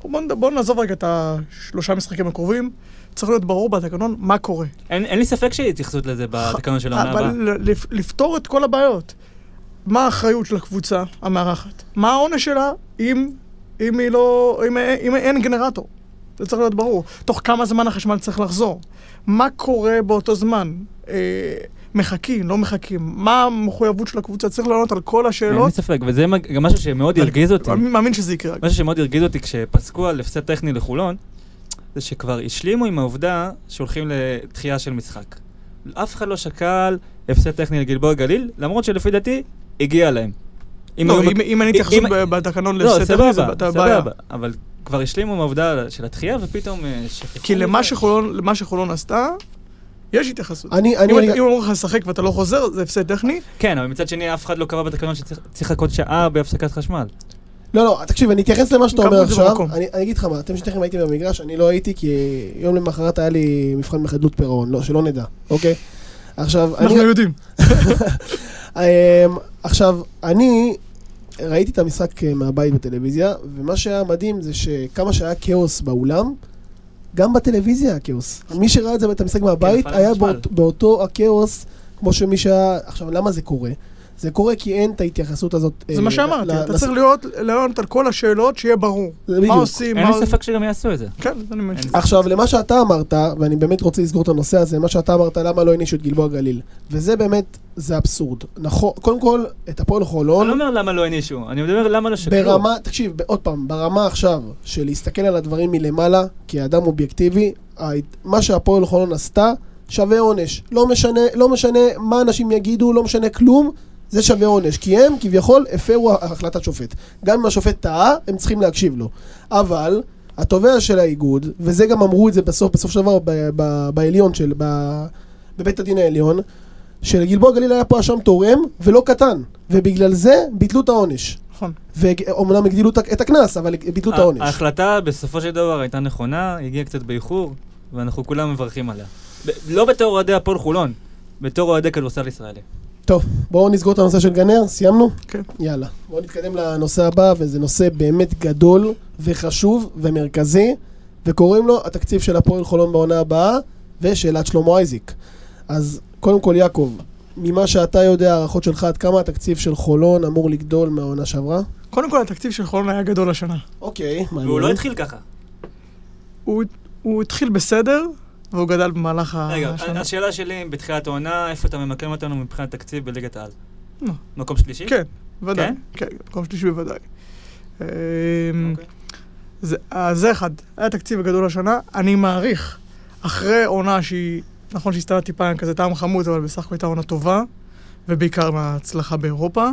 בוא, נד- בוא נעזוב רגע את השלושה משחקים הקרובים. צריך להיות ברור בתקנון מה קורה. אין אין לי ספק שיהיה התייחסות לזה בתקנון של העונה אבל הבאה. ל- לפ- לפתור את כל הבעיות. מה האחריות של הקבוצה המארחת? מה העונש שלה אם, אם, היא לא, אם, אם אין גנרטור? זה צריך להיות ברור. תוך כמה זמן החשמל צריך לחזור? מה קורה באותו זמן? אה, מחכים, לא מחכים? מה המחויבות של הקבוצה? צריך לענות על כל אין השאלות. ספק, וזה גם משהו שמאוד הרגיז אותי. אני מאמין שזה יקרה. משהו שמאוד הרגיז אותי כשפסקו על הפסד טכני לחולון, זה שכבר השלימו עם העובדה שהולכים לדחייה של משחק. אף אחד לא שקל הפסד טכני לגלבוע גליל, למרות שלפי דעתי, הגיע להם. אם לא, אם, אם אין התייחסות בתקנון לא, טכני, זה סבבה, בעיה. סבבה, אבל כבר השלימו עם העובדה של הדחייה, ופתאום אה, שכחו. כי למה. שחולון, למה שחולון עשתה, יש התייחסות. אני, אני, אם אני, אם אומרים לך לשחק ואתה לא חוזר, זה הפסד טכני. כן, אבל מצד שני, אף אחד לא קבע בתקנון שצריך צריך לחכות שעה בהפסקת חשמל. לא, לא, תקשיב, אני אתייחס למה שאתה אומר עכשיו. אני, אני אגיד לך מה, אתם שניכם הייתם במגרש, אני לא הייתי, כי יום למחרת היה לי מבחן בחדלות פירעון, לא, שלא נדע, אוקיי? עכשיו, אני... אנחנו יודעים. <laughs> אמ, עכשיו, אני ראיתי את המשחק אה, מהבית בטלוויזיה, ומה שהיה מדהים זה שכמה שהיה כאוס באולם, גם בטלוויזיה היה כאוס. מי שראה את זה, את המשחק מהבית, נפל היה. באות, באותו הכאוס, כמו שמי שהיה... עכשיו, למה זה קורה? זה קורה כי אין את ההתייחסות הזאת. זה אה, מה שאמרתי, אתה צריך להיות, לענות על כל השאלות, שיהיה ברור. מה. עושים, אין מה... לי ספק שגם יעשו את זה. כן, זה אני מבין. אין- עכשיו, למה שאתה אמרת, ואני באמת רוצה לסגור את הנושא הזה, מה שאתה אמרת, למה לא הענישו את גלבוע גליל. וזה באמת, זה אבסורד. נכון, קודם כל, את הפועל חולון... אני לא אומר למה לא הענישו, אני מדבר למה לא שקלו. ברמה, תקשיב, עוד פעם, ברמה עכשיו של להסתכל על הדברים מלמעלה, כאדם אובייקטיבי, מה שהפועל חולון עשתה, שווה עונש. לא משנה, לא משנה מה אנשים יגידו, לא משנה כלום, זה שווה עונש. כי הם כביכול הפרו החלטת שופט. גם אם השופט טעה, הם צריכים להקשיב לו. אבל, התובע של האיגוד, וזה גם אמרו את זה בסוף, בסוף של דבר ב- ב- בעליון של, ב- בבית הדין העליון, שלגלבוע גליל היה פה אשם תורם, ולא קטן. ובגלל זה ביטלו את העונש. נכון. ואומנם הגדילו את הקנס, אבל ביטלו את העונש. ההחלטה בסופו של דבר הייתה נכונה, הגיעה קצת באיחור, ואנחנו כולם מברכים עליה. ב- לא בתור אוהדי הפועל חולון, בתור אוהדי כדורסל ישראלי. טוב, בואו נסגור את הנושא של גנר, סיימנו? כן. יאללה. בואו נתקדם לנושא הבא, וזה נושא באמת גדול וחשוב ומרכזי, וקוראים לו התקציב של הפועל חולון בעונה הבאה, ושאלת שלמה אייזיק. אז קודם כל, יעקב, ממה שאתה יודע, הערכות שלך, עד כמה התקציב של חולון אמור לגדול מהעונה שעברה? קודם כל, התקציב של חולון היה גדול השנה. אוקיי, מעניין. והוא לא התחיל ככה. הוא, הוא התחיל בסדר, והוא גדל במהלך רגע, השנה. השאלה שלי, בתחילת העונה, איפה אתה ממקם אותנו מבחינת תקציב בליגת העל? מקום שלישי? כן, ודאי. כן? כן, מקום שלישי בוודאי. אמ, אוקיי. זה, אז זה אחד, היה תקציב גדול השנה, אני מעריך, אחרי עונה שהיא, נכון שהיא הסתיימה טיפה עם כזה טעם חמוד, אבל בסך הכל הייתה עונה טובה, ובעיקר מההצלחה באירופה.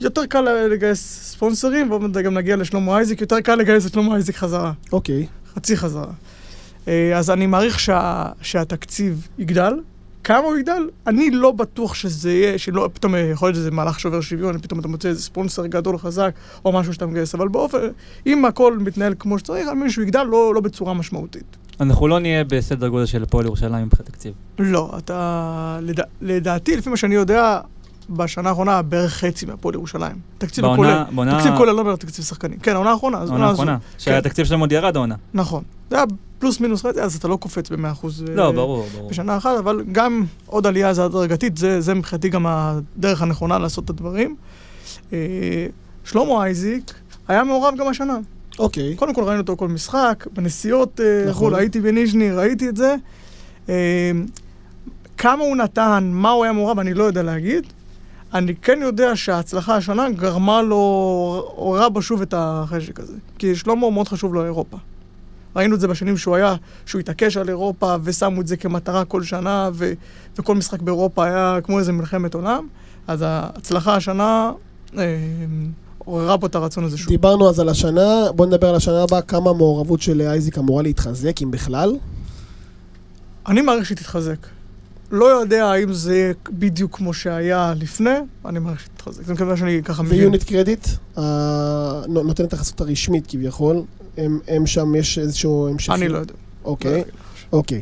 יותר קל לגייס ספונסרים, ועוד מעט גם נגיע לשלמה אייזיק, יותר קל לגייס את שלמה אייזיק חזרה, אוקיי. חצי חזרה. אה, אז אני מעריך שה, שהתקציב יגדל. כמה הוא יגדל? אני לא בטוח שזה יהיה, שלא, פתאום אה, יכול להיות שזה מהלך שובר שוויון, פתאום אתה מוצא איזה ספונסר גדול חזק, או משהו שאתה מגייס, אבל באופן, אם הכל מתנהל כמו שצריך, אני מבין שהוא יגדל לא, לא בצורה משמעותית. אנחנו לא נהיה בסדר גודל של הפועל ירושלים מבחינת תקציב. לא, אתה... לדע, לדעתי, לפי מה שאני יודע, בשנה האחרונה בערך חצי מהפועל ירושלים. תקציב בעונה- הכולל. בעונה- תקציב כולל, לא אומר תקציב שחקנים. כן, העונה האחרונה. אז העונה. האחרונה. שהתקציב שלהם עוד ירד העונה. נכון. זה היה פלוס מינוס חצי, אז אתה לא קופץ ב-100% לא, ברור, ברור. בשנה אחת, אבל גם עוד עלייה זה הדרגתית, זה, זה מבחינתי גם הדרך הנכונה לעשות את הדברים. אה, שלמה אייזיק היה מעורב גם השנה. אוקיי. קודם כל ראינו אותו כל משחק, בנסיעות, אה, נכון. נכון. הייתי בניז'ני, ראיתי את זה. אה, כמה הוא נתן, מה הוא היה מעורב, אני לא יודע להגיד. אני כן יודע שההצלחה השנה גרמה לו, עוררה בו שוב את החשק הזה. כי שלמה מאוד חשוב לו אירופה. ראינו את זה בשנים שהוא היה, שהוא התעקש על אירופה, ושמו את זה כמטרה כל שנה, ו, וכל משחק באירופה היה כמו איזה מלחמת עולם. אז ההצלחה השנה אה, עוררה פה את הרצון הזה שוב. דיברנו אז על השנה, בוא נדבר על השנה הבאה, כמה המעורבות של אייזיק אמורה להתחזק, אם בכלל. אני מעריך שהיא תתחזק. לא יודע האם זה יהיה בדיוק כמו שהיה לפני, אני מעריך שהיא תתחזק. זה מקווה שאני ככה מבין. ויוניט קרדיט, נותן את החסות הרשמית כביכול, הם, הם שם, יש איזשהו המשכיות. אני לא יודע. אוקיי, אוקיי.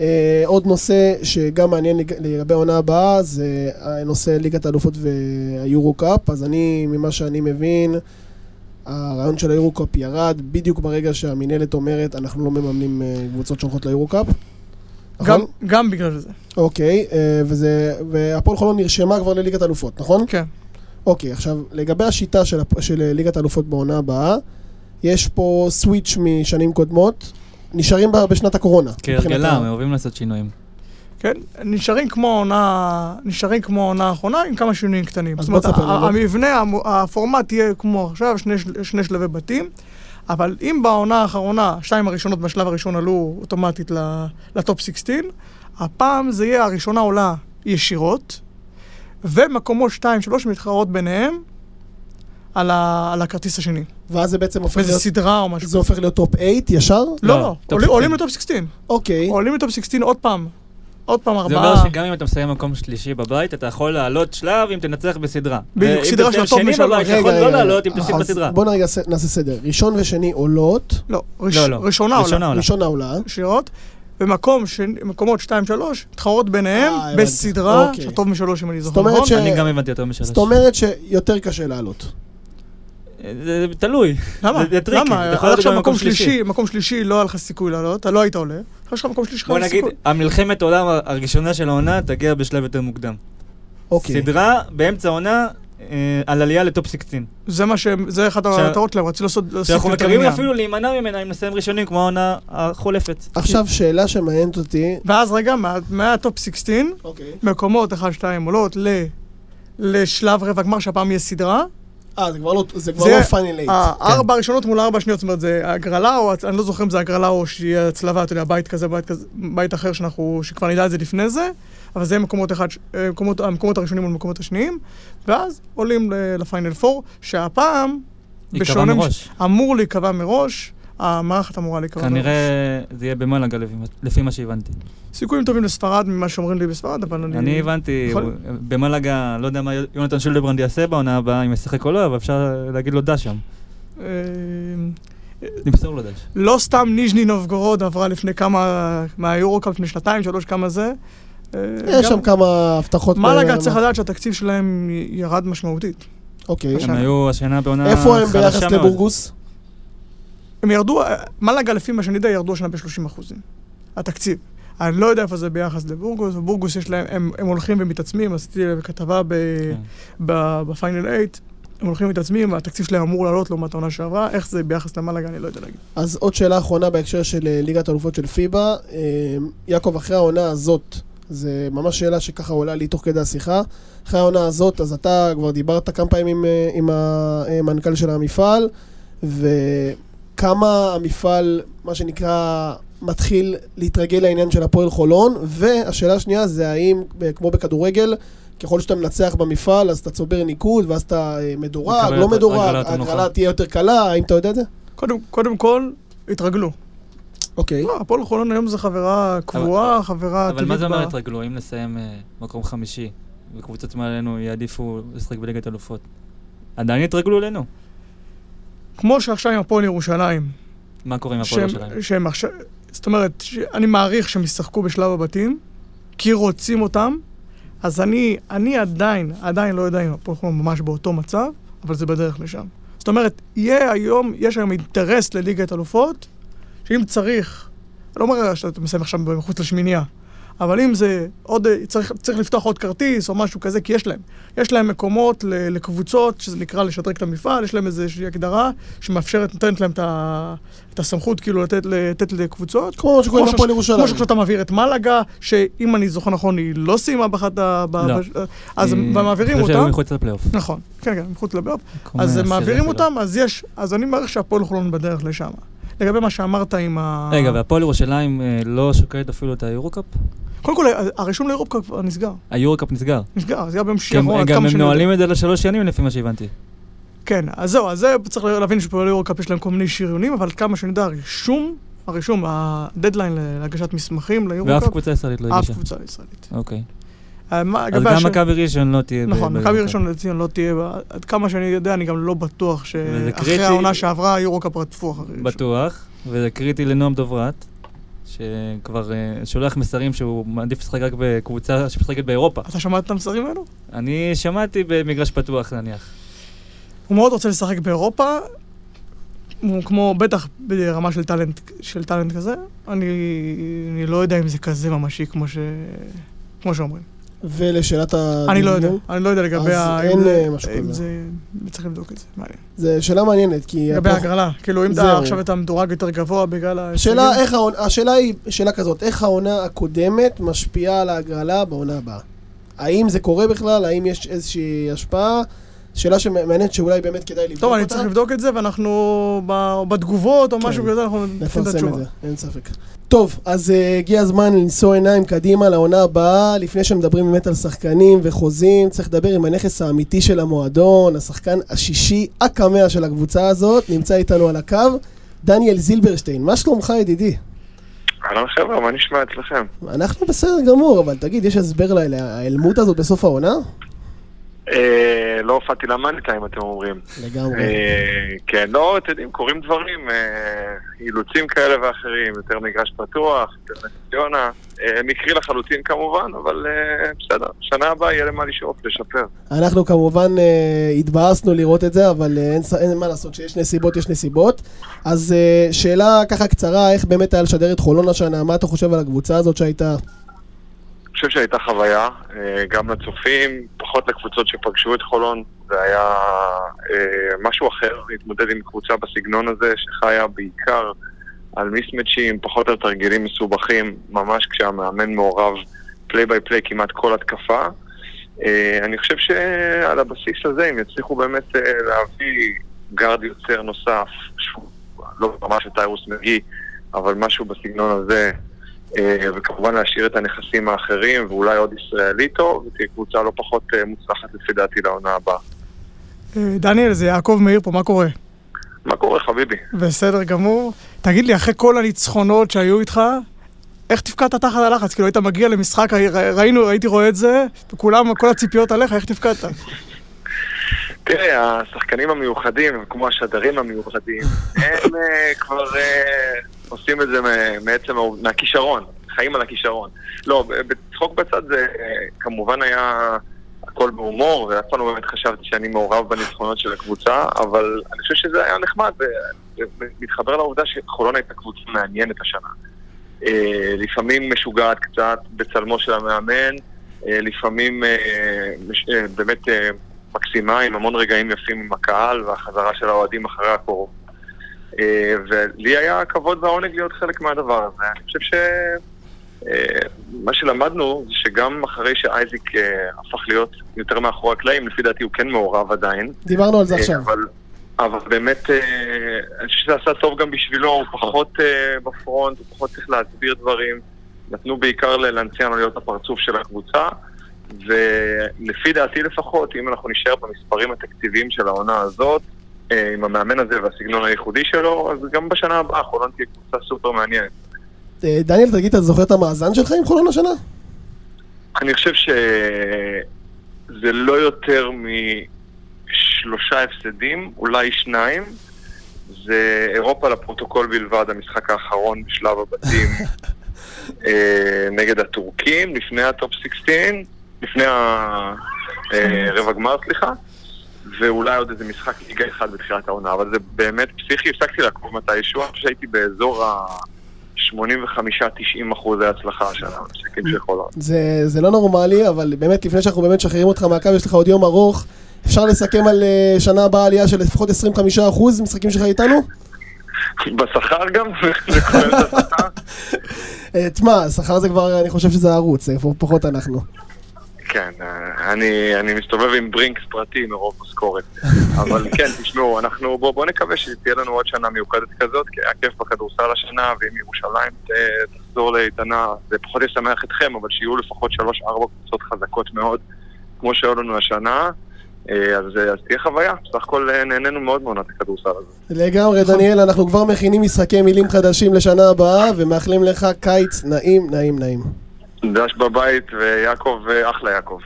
אה, עוד נושא שגם מעניין לג- לגבי העונה הבאה, זה נושא ליגת האלופות והיורו קאפ, אז אני, ממה שאני מבין, הרעיון של היורו-קאפ ירד בדיוק ברגע שהמינהלת אומרת, אנחנו לא מממנים אה, קבוצות שהולכות ליורו-קאפ. גם, נכון? גם בגלל זה. אוקיי, אה, וזה, והפועל חולון נרשמה כבר לליגת אלופות, נכון? כן. אוקיי, עכשיו, לגבי השיטה של, של ליגת האלופות בעונה הבאה, יש פה סוויץ' משנים קודמות, נשארים ב- בשנת הקורונה. כהרגלם, מבחינת הם אוהבים לעשות שינויים. כן, נשארים כמו העונה, נשארים כמו העונה האחרונה עם כמה שינויים קטנים. אז זאת אומרת, בוא תספר ה- לנו. המבנה, הפורמט יהיה כמו עכשיו, שני, שני שלבי בתים, אבל אם בעונה האחרונה, שתיים הראשונות בשלב הראשון עלו אוטומטית לטופ 16, הפעם זה יהיה הראשונה עולה ישירות, ומקומות 2-3 מתחרות ביניהם על, ה, על הכרטיס השני. ואז זה בעצם הופך להיות, סדרה או משהו. זה הופך להיות טופ 8 ישר? לא, לא, לא, טופ עולים- 16. עולים לטופ 16. אוקיי. עולים לטופ 16 עוד פעם. עוד פעם זה ארבעה. אומר שגם אם אתה מסיים מקום שלישי בבית, אתה יכול לעלות שלב אם תנצח בסדרה. בדיוק, סדרה של הטוב שני משלוש. בבית, אתה יכול לא לעלות אם. תפסיד אז בסדרה. בוא נרגע נעשה סדר. ראשון ושני עולות, לא, ראש, לא, לא. ראשונה עולה. ראשונה עולה. ישירות, מקומות 2-3, מתחרות ביניהם אה. בסדרה, אוקיי. שהטוב משלוש אם אני זוכר אומרת נכון. ש- אני גם הבנתי יותר משלוש. זאת אומרת שיותר קשה לעלות. זה תלוי. למה? זה- זה tricky, למה? עד עכשיו מקום. שלישי, מקום שלישי לא היה לך סיכוי לעלות, אתה לא היית עולה. יש לך מקום שלישי, בוא נגיד. המלחמת עולם הראשונה של העונה תגיע בשלב יותר מוקדם. אוקיי. סדרה באמצע העונה אה, על עלייה לטופ 16. זה מה שהם, זה אחת המטרות שלהם, רצו לעשות שאנחנו מקווים. אפילו להימנע ממנה אם נסיים ראשונים כמו העונה החולפת. עכשיו שאלה שמעניינת אותי. ואז רגע, מה- מה Top 16, אוקיי. מקומות 1-2 עולות ל- לשלב רבע גמר, שהפעם יהיה סדרה. אה, זה כבר לא- זה כבר זה- לא Final 8. הארבע הראשונות מול הארבע השניות, זאת אומרת, זה הגרלה, או אני לא זוכר אם זה הגרלה או שיהיה הצלבה, אתה יודע, בית כזה, בית כזה, בית אחר שאנחנו, שכבר נדע את זה לפני זה, אבל זה מקומות אחד, אה, מקומות, המקומות הראשונים מול המקומות השניים, ואז עולים לפיינל 4, שהפעם, בשונה מראש. אמור להיקבע מראש, המערכת אמורה להיקבע מראש. כנראה זה יהיה במלאגה לפי מה שהבנתי. סיכויים טובים לספרד ממה שאומרים לי בספרד, אבל אני... אני הבנתי, יכול- במלאגה, לא יודע מה יונתן שולדברנד יעשה בעונה הבאה, אם ישחק או לא, אבל אפשר להגיד לו דש שם. אה, נמסור לו דש. לא סתם ניז'ני נובגורוד עברה לפני כמה, מהיורו-קאפ לפני שנתיים, שלוש, כמה זה. אה, יש שם כמה הבטחות. מלאגה ב- צריך לדעת שהתקציב שלהם ירד משמעותית. אוקיי. הם. היו השנה בעונה איפה הם ביחס מאוד. לבורגוס? הם ירדו, אה, מלאגה לפי מה שאני יודע ירדו השנה ב-30 אחוזים. התקציב. אני לא יודע איפה זה ביחס לבורגוס, ובורגוס יש להם, הם, הם הולכים ומתעצמים, עשיתי להם כתבה ב, כן. ב, בפיינל 8, הם הולכים ומתעצמים, התקציב שלהם אמור לעלות לעומת העונה שעברה, איך זה ביחס למלאגה אני לא יודע להגיד. אז עוד שאלה אחרונה בהקשר של אה, ליגת האלופות של פיבה. אה, יעקב, אחרי העונה הזאת, זה ממש שאלה שככה עולה לי תוך כדי השיחה. אחרי העונה הזאת, אז אתה כבר דיברת כמה פעמים אה, עם המנכ"ל של המפעל, וכמה המפעל, מה שנקרא, מתחיל להתרגל לעניין של הפועל חולון, והשאלה השנייה זה האם, אה, כמו בכדורגל, ככל שאתה מנצח במפעל, אז אתה צובר ניקוד, ואז אתה אה, מדורג, לא מדורג, ההגרלה. תהיה יותר קלה, האם אתה יודע את זה? קודם, קודם כל, התרגלו. אוקיי. לא, הפועל חולון היום זה חברה קבועה, חברה אבל מה זה אומר התרגלו? אם נסיים אה, מקום חמישי, וקבוצות מעלינו יעדיפו לשחק בליגת אלופות, עדיין יתרגלו אלינו? כמו שעכשיו עם הפועל ירושלים, מה קורה עם הפועל שהם, שלהם? שהם עכשיו, זאת אומרת, אני מעריך שהם ישחקו בשלב הבתים, כי רוצים אותם, אז אני, אני עדיין, עדיין לא יודע אם הפועל חולון ממש באותו מצב, אבל זה בדרך לשם. זאת אומרת, יהיה היום, יש היום אינטרס לליגת אלופות, שאם צריך, אני לא אומר שאתה מסיים עכשיו מחוץ לשמינייה, אבל אם זה עוד, צריך, צריך לפתוח עוד כרטיס או משהו כזה, כי יש להם. יש להם מקומות ל- לקבוצות, שזה נקרא לשדרג את המפעל, יש להם איזושהי הגדרה שמאפשרת, נותנת להם את, ה, את הסמכות כאילו לתת, לתת לקבוצות. כמו מה שקורה עם כמו הפועל ש- ירושלים. כמו שעכשיו אתה מעביר את מלאגה, שאם אני זוכר נכון, היא לא סיימה באחת ה... ב- לא. אז הם אה, מעבירים אני חושב שהיו אותם. מחוץ לפלייאוף. נכון, כן, כן, מחוץ. מקום, אז אה, הם מעבירים. אותם, אז יש, אז אני מעריך שהפועל חולון בדרך לשם. לגבי מה שאמרת עם ה... רגע, והפועל ירושלים אה, לא שוקלת אפילו את היורו-קאפ? קודם כל, הרישום לאירופה כבר נסגר. היורו-קאפ נסגר. נסגר, נסגר ביום שישי גם האחרון, גם הם. נועלים את זה לשלוש שנים לפי מה שהבנתי. כן, אז זהו, אז זה צריך להבין שפועל יורוקאפ יש להם כל מיני שריונים, אבל כמה שאני יודע, הרישום, הרישום, הדדליין להגשת מסמכים ואף ליורוקאפ, קבוצה ישראלית לא אף הגישה. קבוצה ישראלית. אוקיי. אה, אז גם מכבי ראשון לא תהיה. נכון, מכבי. ראשון לציון לא תהיה, עד כמה שאני יודע, אני גם לא בטוח שאחרי. העונה שעברה, אירוקאפ רדפו אחרי ראשון. בטוח, וזה קריטי לנועם דוברת, שכבר אה, שולח מסרים שהוא מעדיף לשחק רק בקבוצה שמשחקת באירופה. אתה שמעת את המסרים האלו? אני שמעתי במגרש פתוח נניח. הוא מאוד רוצה לשחק באירופה, הוא כמו, בטח ברמה של טאלנט, של טאלנט כזה, אני, אני לא יודע אם זה כזה ממשי כמו, ש... כמו שאומרים. ולשאלת ה... אני לא יודע, אני לא יודע לגבי אז ה... אין, אם זה- אה, משהו כזה. זה... צריך לבדוק את זה, מעניין. זו שאלה מעניינת, כי... לגבי ההגרלה, כאילו אם. אתה עכשיו אתה מדורג יותר גבוה בגלל ההישגים... השאלה, היא שאלה כזאת, איך העונה הקודמת משפיעה על ההגרלה בעונה הבאה? האם זה קורה בכלל? האם יש איזושהי השפעה? שאלה שמעניינת שאולי באמת כדאי לבדוק טוב, אני אותה. צריך לבדוק את זה, ואנחנו בתגובות או כן. משהו כזה, אנחנו נפרסם את. זה, אין ספק. טוב, אז uh, הגיע הזמן לנשוא עיניים קדימה לעונה הבאה. לפני שמדברים באמת על שחקנים וחוזים, צריך לדבר עם הנכס האמיתי של המועדון, השחקן השישי, הקמע של הקבוצה הזאת, נמצא איתנו על הקו, דניאל זילברשטיין. מה שלומך ידידי? אהלן חבר'ה, מה נשמע אצלכם? אנחנו בסדר גמור, אבל תגיד, יש הסבר לה- להיעלמות הזאת בסוף העונה? אה, לא הופעתי למאני טיים, אתם אומרים. לגמרי. אה, כן, לא, אתם יודעים, קורים דברים, אה, אילוצים כאלה ואחרים, יותר מגרש פתוח, יותר נס ציונה. מקרי לחלוטין כמובן, אבל בסדר, שנה הבאה יהיה למה לשאוף, לשפר. אנחנו כמובן התבאסנו לראות את זה, אבל אין, מה לעשות, כשיש נסיבות, יש נסיבות. אז שאלה ככה קצרה, איך באמת היה לשדר את חולון השנה? מה אתה חושב על הקבוצה הזאת שהייתה? חושב שהייתה חוויה, אה, גם לצופים, פחות לקבוצות שפגשו את חולון. זה היה אה, משהו אחר, להתמודד עם קבוצה בסגנון הזה, שחיה בעיקר על מיסמצ'ים, פחות על תרגילים מסובכים, ממש כשהמאמן מעורב play by play כמעט כל התקפה. אה, אני חושב שעל הבסיס הזה, אם יצליחו באמת להביא גארד יוצר נוסף, לא ממש טיירוס מקגי, אבל משהו בסגנון הזה, וכמובן להשאיר את הנכסים האחרים, ואולי עוד ישראלי טוב, ותהיה קבוצה לא פחות אה, מוצלחת לפי דעתי לעונה הבאה. אה, דניאל, זה יעקב מאיר פה, מה קורה? מה קורה חביבי? בסדר גמור. תגיד לי, אחרי כל הניצחונות שהיו איתך, איך תפקדת תחת הלחץ? כאילו היית מגיע למשחק, ראי- ראינו, הייתי רואה את זה, וכולם, כל הציפיות עליך, איך תפקדת? תראה, השחקנים המיוחדים, כמו השדרים המיוחדים, הם אה, כבר אה, עושים את זה מעצם, מהכישרון, חיים על הכישרון. לא, בצחוק בצד זה אה, כמובן היה הכל בהומור, ואף פעם לא באמת חשבתי שאני מעורב בניצחונות של הקבוצה, אבל אני חושב שזה היה נחמד, ומתחבר לעובדה שחולון הייתה קבוצה מעניינת השנה. אה, לפעמים משוגעת קצת בצלמו של המאמן, אה, לפעמים באמת מקסימה, עם המון רגעים יפים עם הקהל והחזרה של האוהדים אחרי הקורונה. אה, ולי היה הכבוד והעונג להיות חלק מהדבר הזה. אני חושב ש... אה, מה שלמדנו זה שגם אחרי שאייזיק אה, הפך להיות יותר מאחורי הקלעים, לפי דעתי הוא כן מעורב עדיין. דיברנו על זה עכשיו. אבל, אבל באמת, אני חושב שזה עשה טוב גם בשבילו, הוא פחות בפרונט, הוא פחות צריך להסביר דברים. נתנו בעיקר ללנציאנו להיות הפרצוף של הקבוצה, ולפי דעתי לפחות, אם אנחנו נשאר במספרים התקציביים של העונה הזאת, עם המאמן הזה והסגנון הייחודי שלו, אז גם בשנה הבאה חולון תהיה קבוצה סופר מעניינת. אה, דניאל, תגיד, אתה זוכר את המאזן שלך עם חולון השנה? אני חושב שזה לא יותר משלושה הפסדים, אולי שניים. זה אירופה לפרוטוקול בלבד, המשחק האחרון בשלב הבתים <laughs> אה, נגד הטורקים, לפני ה Top 16, לפני הרבע גמר, סליחה. ואולי עוד איזה משחק ליגה אחד בתחילת העונה, אבל זה באמת פסיכי, הפסקתי לעקוב מתישהו, אני חושב שהייתי באזור ה-85-90 אחוזי הצלחה של חולון. זה, זה לא נורמלי, אבל באמת, לפני שאנחנו באמת משחררים אותך מהקו, יש לך עוד יום ארוך. אפשר לסכם על אה, שנה הבאה עלייה של לפחות 25% משחקים שלך איתנו? בשכר גם? <laughs> זה כולל את השכר? <laughs> אה, תשמע, שכר זה כבר, אני חושב שזה ערוץ, אה, פחות אנחנו. כן, אה, אני, אני מסתובב עם ברינקס פרטי מרוב משכורת. <laughs> אבל כן, תשמעו, אנחנו, בואו בוא נקווה שתהיה לנו עוד שנה מיוחדת כזאת, כי היה כיף בכדורסל השנה, ואם ירושלים אה, תחזור לאיתנה, זה פחות ישמח אתכם, אבל שיהיו לפחות שלוש-ארבע קבוצות חזקות מאוד, כמו שהיו לנו השנה. אה, אז, אז תהיה חוויה, בסך הכל אה, נהנינו מאוד מעונת הכדורסל הזה. לגמרי, דניאל, אנחנו כבר מכינים משחקי מילים חדשים לשנה הבאה, ומאחלים לך קיץ נעים, נעים, נעים. דש בבית, ויעקב, אה, אחלה יעקב.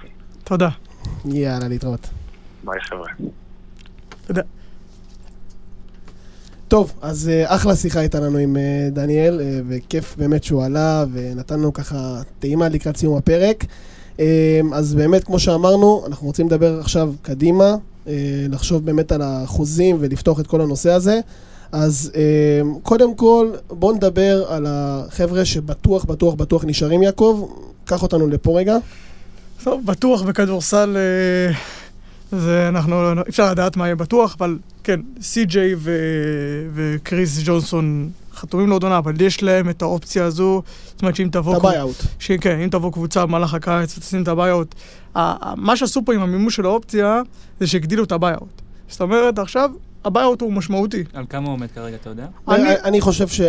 תודה. יאללה, להתראות. ביי חבר'ה. תודה. טוב, אז אה, אחלה שיחה הייתה לנו עם אה, דניאל, אה, וכיף באמת שהוא עלה, ונתן לנו ככה טעימה לקראת סיום הפרק. אה, אז באמת, כמו שאמרנו, אנחנו רוצים לדבר עכשיו קדימה, אה, לחשוב באמת על החוזים ולפתוח את כל הנושא הזה. אז אה, קודם כל, בואו נדבר על החבר'ה שבטוח, בטוח, בטוח נשארים, יעקב. קח אותנו לפה רגע. טוב, בטוח בכדורסל, אה, זה אנחנו, אי אפשר לדעת מה יהיה בטוח, אבל כן, סי.ג'יי וקריס ג'ונסון חתומים לעוד עונה, אבל יש להם את האופציה הזו, זאת אומרת שאם את תבוא... ה buy-out. ש- כן, אם תבוא קבוצה במהלך הקיץ ותשים את ה buy-out, מה שעשו פה עם המימוש של האופציה, זה שהגדילו את ה buy-out. זאת אומרת, עכשיו ה buy-out הוא משמעותי. על כמה הוא עומד כרגע, אתה יודע? אני- אני, חושב ש...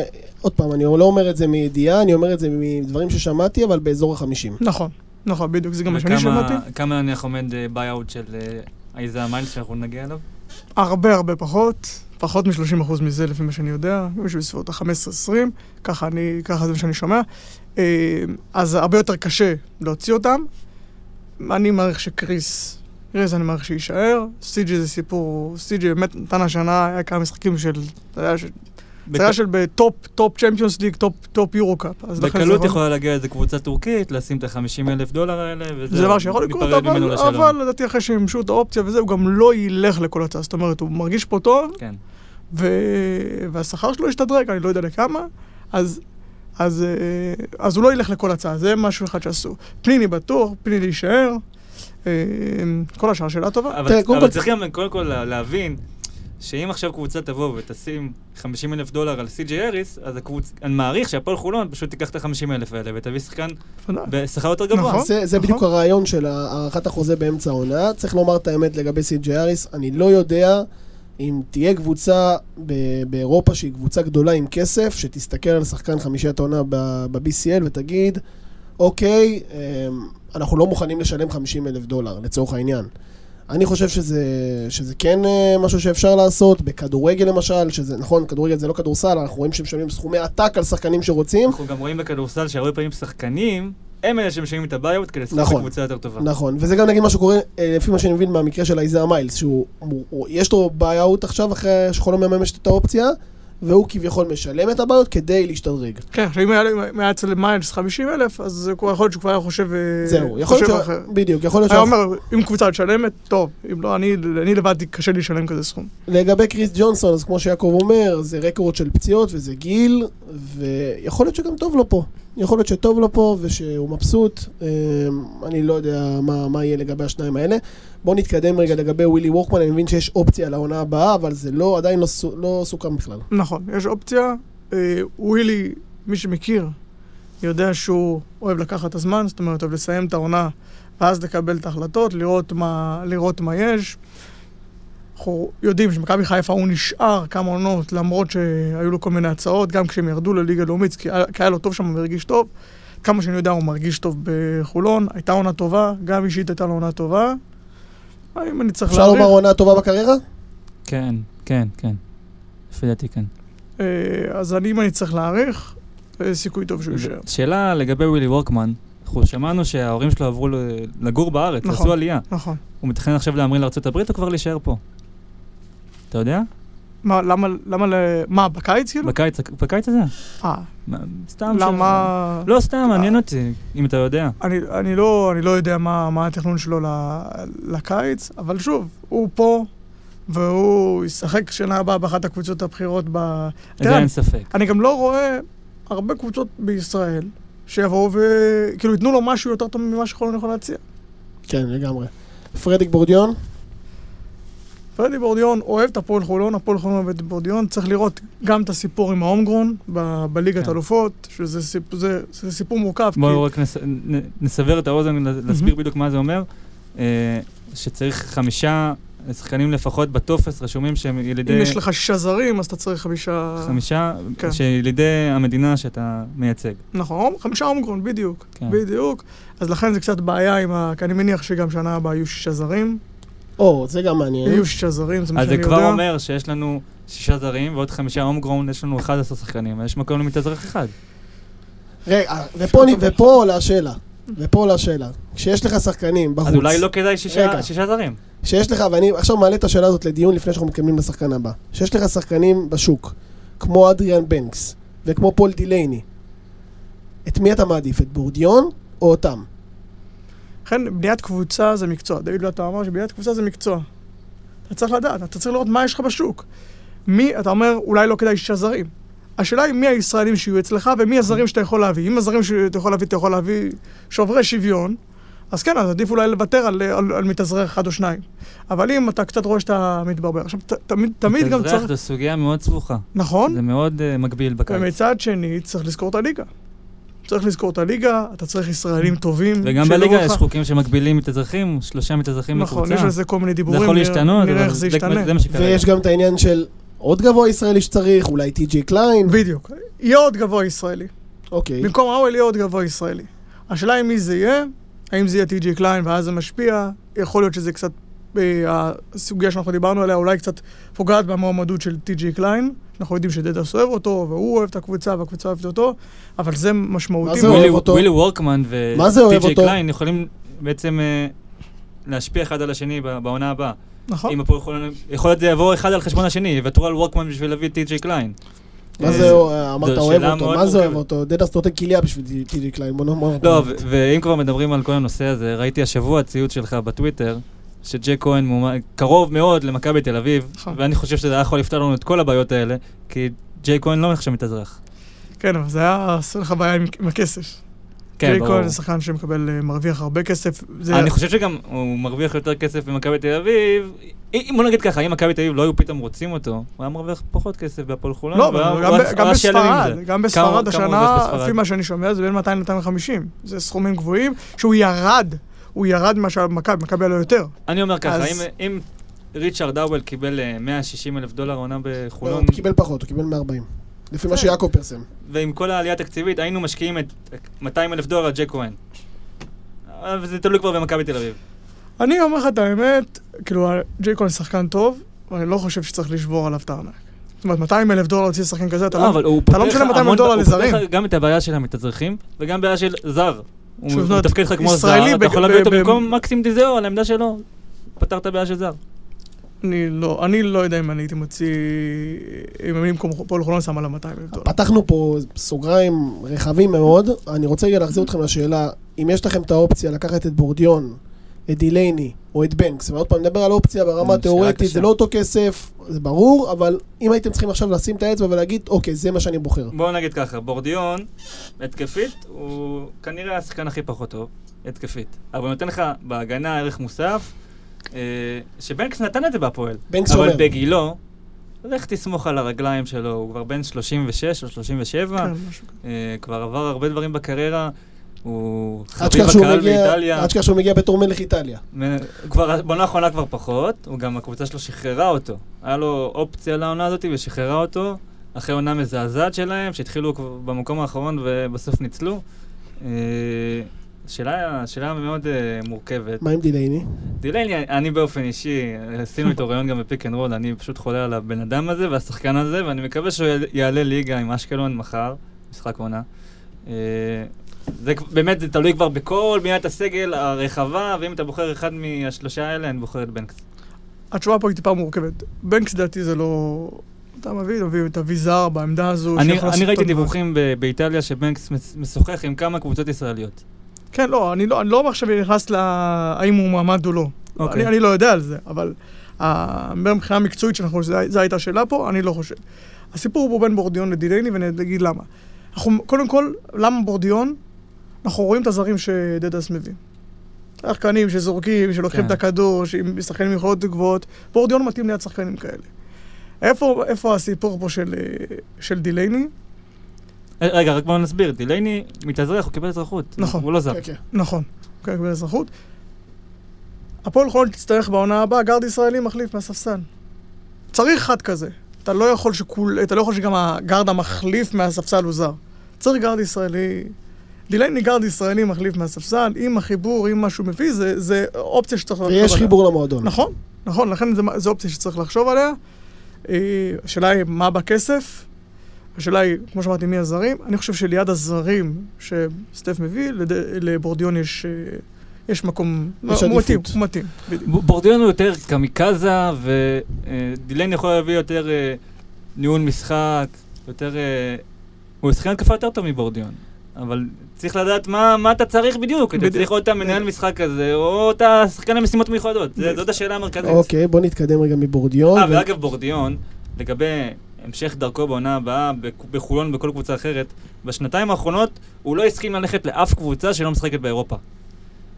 עוד פעם, אני לא אומר את זה מידיעה, אני אומר את זה מדברים ששמעתי, אבל באזור החמישים. נכון, נכון, בדיוק, זה גם מה שאני שמעתי. כמה נניח עומד buy-out של אה, אייזאה מיילס שאנחנו נגיע אליו? הרבה הרבה פחות, פחות מ-30% מזה לפי מה שאני יודע, מישהו בסביבות ה-15-20, ככה אני, ככה זה מה שאני שומע. אה, אז הרבה יותר קשה להוציא אותם. אני מעריך שקריס, קריס אני מעריך שיישאר. סי.ג'י זה סיפור, סי.ג'י באמת נתן השנה, היה כמה משחקים של, אתה יודע, של- זה היה של ב top, top Champions League, top, top EuroCup. בקלות יכול- יכולה להגיע איזה קבוצה טורקית, לשים את ה-50 אלף דולר האלה, וזהו. זה דבר שיכול לקרות, אבל, לדעתי אחרי שמימשו את האופציה וזה, הוא גם לא ילך לכל הצעה. זאת אומרת, הוא מרגיש פה טוב, כן. ו... והשכר שלו השתדרג, אני לא יודע לכמה, אז, אז, אה, אז הוא לא ילך לכל הצעה, זה משהו אחד שעשו. פניני בטוח, פניני יישאר, כל השאר שאלה טובה. אבל תראה, אבל כל- צריך גם קודם כל לה- להבין שאם עכשיו קבוצה תבוא ותשים 50 אלף דולר על סי.ג'י אריס, אז הקבוצ... אני מעריך שהפועל חולון פשוט תיקח את ה-50 אלף האלה ותביא שחקן. בשכר יותר גבוה. נכון. זה, זה נכון. בדיוק הרעיון של הארכת החוזה באמצע העונה. צריך לומר את האמת לגבי סי.ג'י אריס, אני לא יודע אם תהיה קבוצה ב- באירופה שהיא קבוצה גדולה עם כסף, שתסתכל על שחקן חמישיית העונה ב- ב-BCL ותגיד, אוקיי, אמ, אנחנו לא מוכנים לשלם 50 אלף דולר, לצורך העניין. אני חושב שזה, שזה כן אה, משהו שאפשר לעשות, בכדורגל למשל, שזה, נכון, כדורגל זה לא כדורסל, אנחנו רואים שמשלמים סכומי עתק על שחקנים שרוצים. אנחנו גם רואים בכדורסל שהרבה פעמים שחקנים, הם אלה שמשלמים את ה buy-out כדי לשחק נכון. בקבוצה יותר טובה. נכון, וזה גם נגיד מה שקורה, אה, לפי מה שאני מבין מהמקרה של אייזאה מיילס, שהוא, הוא, הוא, יש לו buy-out עכשיו אחרי שחולון מממשת את האופציה, והוא כביכול משלם את הבעיות כדי להשתדרג. כן, עכשיו אם היה היה אצל מיילס 50 אלף, אז זה יכול להיות שהוא כבר היה חושב אה, זהו, יכול להיות. ש... בדיוק, יכול להיות היה ש... אומר, אם קבוצה משלמת, טוב, אם לא, אני, אני לבד קשה לי לשלם כזה סכום. לגבי קריס ג'ונסון, אז כמו שיעקב אומר, זה רקורד של פציעות וזה גיל, ויכול להיות שגם טוב לו פה. יכול להיות שטוב לו פה ושהוא מבסוט, אה, אני לא יודע מה, מה יהיה לגבי השניים האלה. בואו נתקדם רגע לגבי ווילי וורקמן, אני מבין שיש אופציה לעונה הבאה, אבל זה לא, עדיין לא, לא סוכם בכלל. נכון, יש אופציה. אה, ווילי, מי שמכיר, יודע שהוא אוהב לקחת את הזמן, זאת אומרת, אוהב לסיים את העונה, ואז לקבל את ההחלטות, לראות מה, לראות מה יש. אנחנו יודעים שמכבי חיפה הוא נשאר כמה עונות, למרות שהיו לו כל מיני הצעות, גם כשהם ירדו לליגה לאומית, כי היה- לו טוב שם והרגיש טוב. כמה שאני יודע, הוא מרגיש טוב בחולון, הייתה עונה טובה, גם אישית הייתה לו עונה טובה. אם אני צריך אפשר להעריך... לומר עונה טובה בקריירה? כן, כן, כן. לפי דעתי כן. אה, אז אני, אם אני צריך להעריך, אה, סיכוי טוב שהוא יישאר. שאלה לגבי ווילי וורקמן, אנחנו שמענו שההורים שלו עברו לגור בארץ, נכון. עשו עלייה. נכון. הוא מתכנן עכשיו להמריא לארה"ב או כבר להישאר פה? אתה יודע? מה, למה, למה, ל... מה, בקיץ כאילו? בקיץ, בקיץ הזה? אה, סתם. למה... לא, סתם, מעניין אותי, אם אתה יודע. אני, אני, לא, אני לא יודע מה, מה התכנון שלו לקיץ, אבל שוב, הוא פה, והוא ישחק שנה הבאה באחת הקבוצות הבכירות ב... זה תראה, אין ספק. אני גם לא רואה הרבה קבוצות בישראל שיבואו וכאילו ייתנו לו משהו יותר טוב ממה שחולון יכול להציע. כן, לגמרי. פרדיק בורדיון? פרדי בורדיון אוהב את הפועל חולון, הפועל חולון אוהב את בורדיון, צריך לראות גם את הסיפור עם ההומגרון ב- בליגת כן. אלופות, שזה סיפ, זה, זה סיפור מורכב. כי- בואו רק נס- נ- נסבר את האוזן, להסביר בדיוק מה זה אומר. אה, שצריך חמישה שחקנים לפחות בטופס רשומים שהם ילידי... אם יש לך שישה זרים, אז אתה צריך חמישה... חמישה, כן. שילידי המדינה שאתה מייצג. נכון, חמישה הומגרון, בדיוק. כן. בדיוק. אז לכן זה קצת בעיה עם ה... כי אני מניח שגם שנה הבאה יהיו שישה זרים. או, זה גם מעניין. יהיו שישה זרים, זה מה אז שאני זה יודע. כבר אומר שיש לנו שישה זרים ועוד חמישה הומגרון, יש לנו 11 שחקנים, יש מקום למתאזרח אחד. רגע, ופה, אני- ופה עולה השאלה. ופה עולה השאלה. כשיש לך שחקנים בחוץ, אז אולי לא כדאי שישה. שישה זרים. שיש לך, ואני עכשיו מעלה את השאלה הזאת לדיון לפני שאנחנו מתקדמים לשחקן הבא. שיש לך שחקנים בשוק, כמו אדריאן בנקס וכמו פול דילייני, את מי אתה מעדיף? את בורדיון או אותם? לכן, בניית קבוצה זה מקצוע. דוד לטה אמר שבניית קבוצה זה מקצוע. אתה צריך לדעת, אתה צריך לראות מה יש לך בשוק. מי, אתה אומר, אולי לא כדאי שישה זרים. השאלה היא מי הישראלים שיהיו אצלך ומי הזרים שאתה יכול להביא. אם הזרים שאתה יכול להביא, אתה יכול להביא שוברי שוויון, אז כן, אז עדיף אולי לוותר על, על, על מתאזרח אחד או שניים. אבל אם אתה קצת רואה שאתה מתברבר. עכשיו, ת, תמיד, תמיד גם מתאזרח צריך... זו סוגיה מאוד סבוכה. נכון, זה מאוד אה, מגביל בקיץ. ומצד שני, צריך לזכור את הליגה. צריך לזכור את הליגה, אתה צריך ישראלים טובים. וגם בליגה. יש חוקים שמגבילים מתאזרחים, שלושה מתאזרחים נכון, לקבוצה. יש על זה כל מיני זה דיבורים. יכול נראה- להשתנות, נראה אבל איך זה ישתנה. זה מה שקרה. ויש גם את העניין של עוד גבוה ישראלי שצריך, אולי טי.ג'י קליין. בדיוק. יהיה עוד גבוה ישראלי. אוקיי. במקום ראול יהיה עוד גבוה ישראלי. השאלה היא מי זה יהיה, האם זה יהיה טי.ג'י קליין ואז זה משפיע, יכול להיות שזה קצת, הסוגיה שאנחנו דיברנו עליה אולי קצת פוגעת במועמדות של טי.ג'י קליין. אנחנו יודעים שדדס אוהב אותו, והוא אוהב את הקבוצה והקבוצה אוהבת אותו, אבל זה משמעותי. מה זה. אוהב אותו? ווילי וורקמן אותו? קליין יכולים בעצם אה, להשפיע אחד על השני ב- בעונה הבאה. נכון. אם הפועל יכול- להיות זה יבוא אחד על חשבון השני, יוותרו על וורקמן בשביל להביא את טי.ג'יי קליין. מה אה, זה, אה, אמרת דדס אוהב אותו, מה זה אוהב. אותו? דדס נותן כליה בשביל טי.ג'י קליין, בוא נאמר. לא, ואם כבר מדברים על כל הנושא הזה, ראיתי השבוע ציוץ שלך בטוויטר, שג'ייק כהן מועמד- קרוב מאוד למכבי תל אביב, נכון. ואני חושב שזה היה יכול לפתור לנו את כל הבעיות האלה, כי ג'ייק כהן לא נחשב מתאזרח. כן, אבל זה היה עושה לך בעיה עם, עם הכסף. כן, ברור. כהן זה שחקן שמקבל, אה, מרוויח הרבה כסף. זה... אני חושב שגם הוא מרוויח יותר כסף במכבי תל אביב. אם בוא נגיד ככה, אם מכבי תל אביב לא היו פתאום רוצים אותו, הוא היה מרוויח פחות כסף בהפועל חולון. לא, גם, בספרד. גם בספרד השנה? לפי מה שאני שומע, זה בין 200 ל-250. זה סכומים גבוהים, שהוא ירד, הוא ירד ממה שהיה במכבי, מכבי היה לו יותר. אני אומר ככה, אז- אם- אם ריצ'רד האוול קיבל אה, 160 אלף דולר עונה לא, בחולון, הוא קיבל פחות, הוא קיבל 140. לפי מה שיעקב פרסם. ועם כל העלייה התקציבית, היינו משקיעים את 200 אלף דולר על ג'ק כהן. אבל זה תלוי כבר במכבי תל אביב. אני אומר לך את האמת, כאילו, ג'יי כהן שחקן טוב, אבל אני לא חושב שצריך לשבור עליו את הארנק. זאת אומרת, 200 אלף דולר להוציא שחקן כזה, אתה לא, לא... הוא לא משלם לך 200 המון- דולר הוא לזרים. פותר לך גם את הבעיה של המתאזרחים, וגם בעיה של זר. הוא מתפקד לך כמו זר, אתה יכול להביא אותו במקום מקסים דיזאו על העמדה שלו. פתר את הבעיה של זר. אני לא, אני לא יודע אם אני הייתי מוציא... אם אני במקום פועל חולון שם עליו 200 אלף דולר. פתחנו פה סוגריים רחבים מאוד. אני רוצה רגע להחזיר אתכם לשאלה, אם יש לכם את האופציה לקחת את בורדיון, את דילייני או את בנקס, ועוד פעם נדבר על אופציה ברמה שאלה התיאורטית. זה לא אותו כסף, זה ברור, אבל אם הייתם צריכים עכשיו לשים את האצבע ולהגיד, אוקיי, זה מה שאני בוחר. בואו נגיד ככה, בורדיון, התקפית, הוא כנראה השחקן הכי פחות טוב, התקפית. אבל הוא נותן לך בהגנה ערך מוסף, אה, שבנקס נתן את זה בהפועל. בנקס אבל אומר. בגילו, לך תסמוך על הרגליים שלו, הוא כבר בן 36 או 37, כן. אה, כבר עבר הרבה דברים בקריירה, הוא חביב הקהל באיטליה. עד שכך שהוא מגיע בתור מלך איטליה. כבר, בעונה האחרונה כבר פחות, הוא גם, הקבוצה שלו שחררה אותו. היה לו אופציה לעונה הזאת ושחררה אותו, אחרי עונה מזעזעת שלהם, שהתחילו במקום האחרון ובסוף ניצלו. אה, שאלה, שאלה מאוד אה, מורכבת. מה עם דילייני? דילייני, אני באופן אישי, עשינו איתו ראיון גם ב Pick and Roll, אני פשוט חולה על הבן אדם הזה והשחקן הזה, ואני מקווה שהוא יעלה- יעלה ליגה עם אשקלון מחר, משחק עונה. אה, זה באמת, זה תלוי כבר בכל בניית הסגל הרחבה, ואם אתה בוחר אחד מהשלושה האלה, אני בוחר את בנקס. התשובה פה היא טיפה מורכבת. בנקס דעתי זה לא... אתה מביא, מביא את אביזר בעמדה הזו. אני, אני ראיתי. דיווחים ב- באיטליה שבנקס משוחח עם כמה קבוצות ישראליות. כן, לא, אני לא, אני לא עכשיו נכנס להאם הוא מועמד או לא. אוקיי. אני, אני לא יודע על זה, אבל אה, מבחינה מקצועית שאנחנו, זו הייתה השאלה פה, אני לא חושב. הסיפור הוא בין בורדיון לדילייני, ואני אגיד למה. אנחנו, קודם כל, למה בורדיון? אנחנו רואים את הזרים שדדס מביא. שחקנים שזורקים, שלוקחים כן. את הכדור, עם שחקנים עם יכולות גבוהות. בורדיון מתאים ליד שחקנים כאלה. איפה, איפה הסיפור פה של, אה, של דילייני? אה, רגע, רק בואו נסביר, דילייני מתאזרח, הוא קיבל אזרחות. נכון. הוא לא זר. כן, כן. נכון, כן, קיבל אזרחות. הפועל חולון תצטרך בעונה הבאה גארד ישראלי מחליף מהספסל. צריך אחד כזה. אתה לא יכול שכול... אתה לא יכול שגם הגארד המחליף מהספסל הוא זר. צריך גארד ישראלי... דילייני גארד ישראלי מחליף מהספסל, עם החיבור, עם מה שהוא מביא, זה, זה אופציה שצריך לחשוב עליה. ויש חיבור למועדון. נכון, נכון, לכן זה, זו אופציה שצריך לחשוב עליה. אה, השאלה היא מה בכסף, השאלה היא, כמו שאמרתי, מי הזרים. אני חושב שליד הזרים שסטף מביא, לד... לבורדיון יש, אה, יש מקום... יש הוא מתאים, עדיפות. הוא מתאים, בורדיון הוא יותר קמיקזה, ודילייני יכול להביא יותר אה, ניהול משחק, יותר... אה, הוא שחקן התקפה יותר טוב מבורדיון. אבל צריך לדעת מה, מה אתה צריך בדיוק. אתה בדיוק. צריך או את המנהל משחק כזה, או את השחקן למשימות מיוחדות. בדיוק. זאת השאלה המרכזית. אוקיי, בוא נתקדם רגע מבורדיון. אה, ו- ואגב, בורדיון, לגבי המשך דרכו בעונה הבאה, בחולון ובכל קבוצה אחרת, בשנתיים האחרונות הוא לא הסכים ללכת לאף קבוצה שלא משחקת באירופה.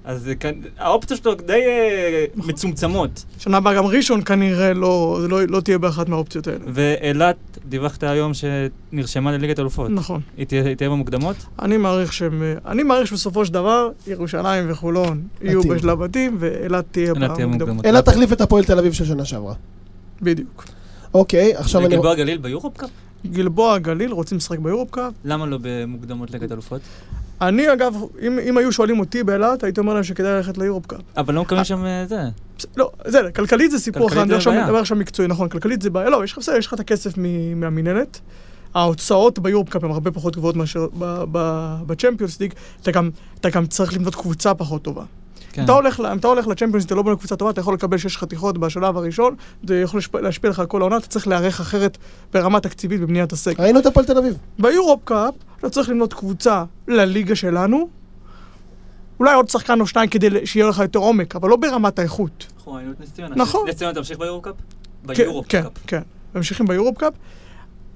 אז האופציות שלו די אה, מצומצמות. שנה הבאה גם ראשון כנראה לא, לא, לא תהיה באחת מהאופציות האלה. ואילת, דיווחת היום שנרשמה לליגת אלופות. נכון. היא תהיה היא תהיה במוקדמות? אני מעריך שהם... אני מעריך שבסופו של דבר, ירושלים וחולון יהיו. בשלב בתים, ואילת תהיה אילת במוקדמות. אלא תחליף את הפועל תל אביב של שנה שעברה. בדיוק. אוקיי, עכשיו אני... גלבוע גליל ביורופקאפ? גלבוע גליל רוצים לשחק ביורופקאפ. למה לא במוקדמות ליגת אלופות? אני אגב, אם, אם היו שואלים אותי באילת, הייתי אומר להם שכדאי ללכת ליורופקאפ. אבל לא מקבלים שם אה, זה. לא, זה, כלכלית זה סיפור אחר, אני. מדבר עכשיו מקצועי, נכון, כלכלית זה בעיה, לא, יש לך בסדר, יש לך את הכסף מהמינהלת. ההוצאות ביורופקאפ הן הרבה פחות גבוהות מאשר בצ'מפיונס ליג, אתה גם צריך לבנות קבוצה פחות טובה. כן. אם אתה הולך, ל- אם אתה הולך לצ'מפיונס, אתה לא בונה קבוצה טובה, אתה יכול לקבל שש חתיכות בשלב הראשון, זה יכול להשפיע- להשפיע לך על כל העונה, אתה צריך להיערך אחרת ברמה תקציבית בבניית הסגל. ראינו את הפועל תל אביב. ביורופ קאפ, אתה צריך לבנות קבוצה לליגה שלנו, אולי עוד שחקן או שניים כדי שיהיה לך יותר עומק, אבל לא ברמת האיכות. נכון, ראינו את נס ציונה. נכון. נס ציונה תמשיך ביורוקאפ? כן, ביורוקאפ. כן, כן. ממשיכים ביורופ קאפ.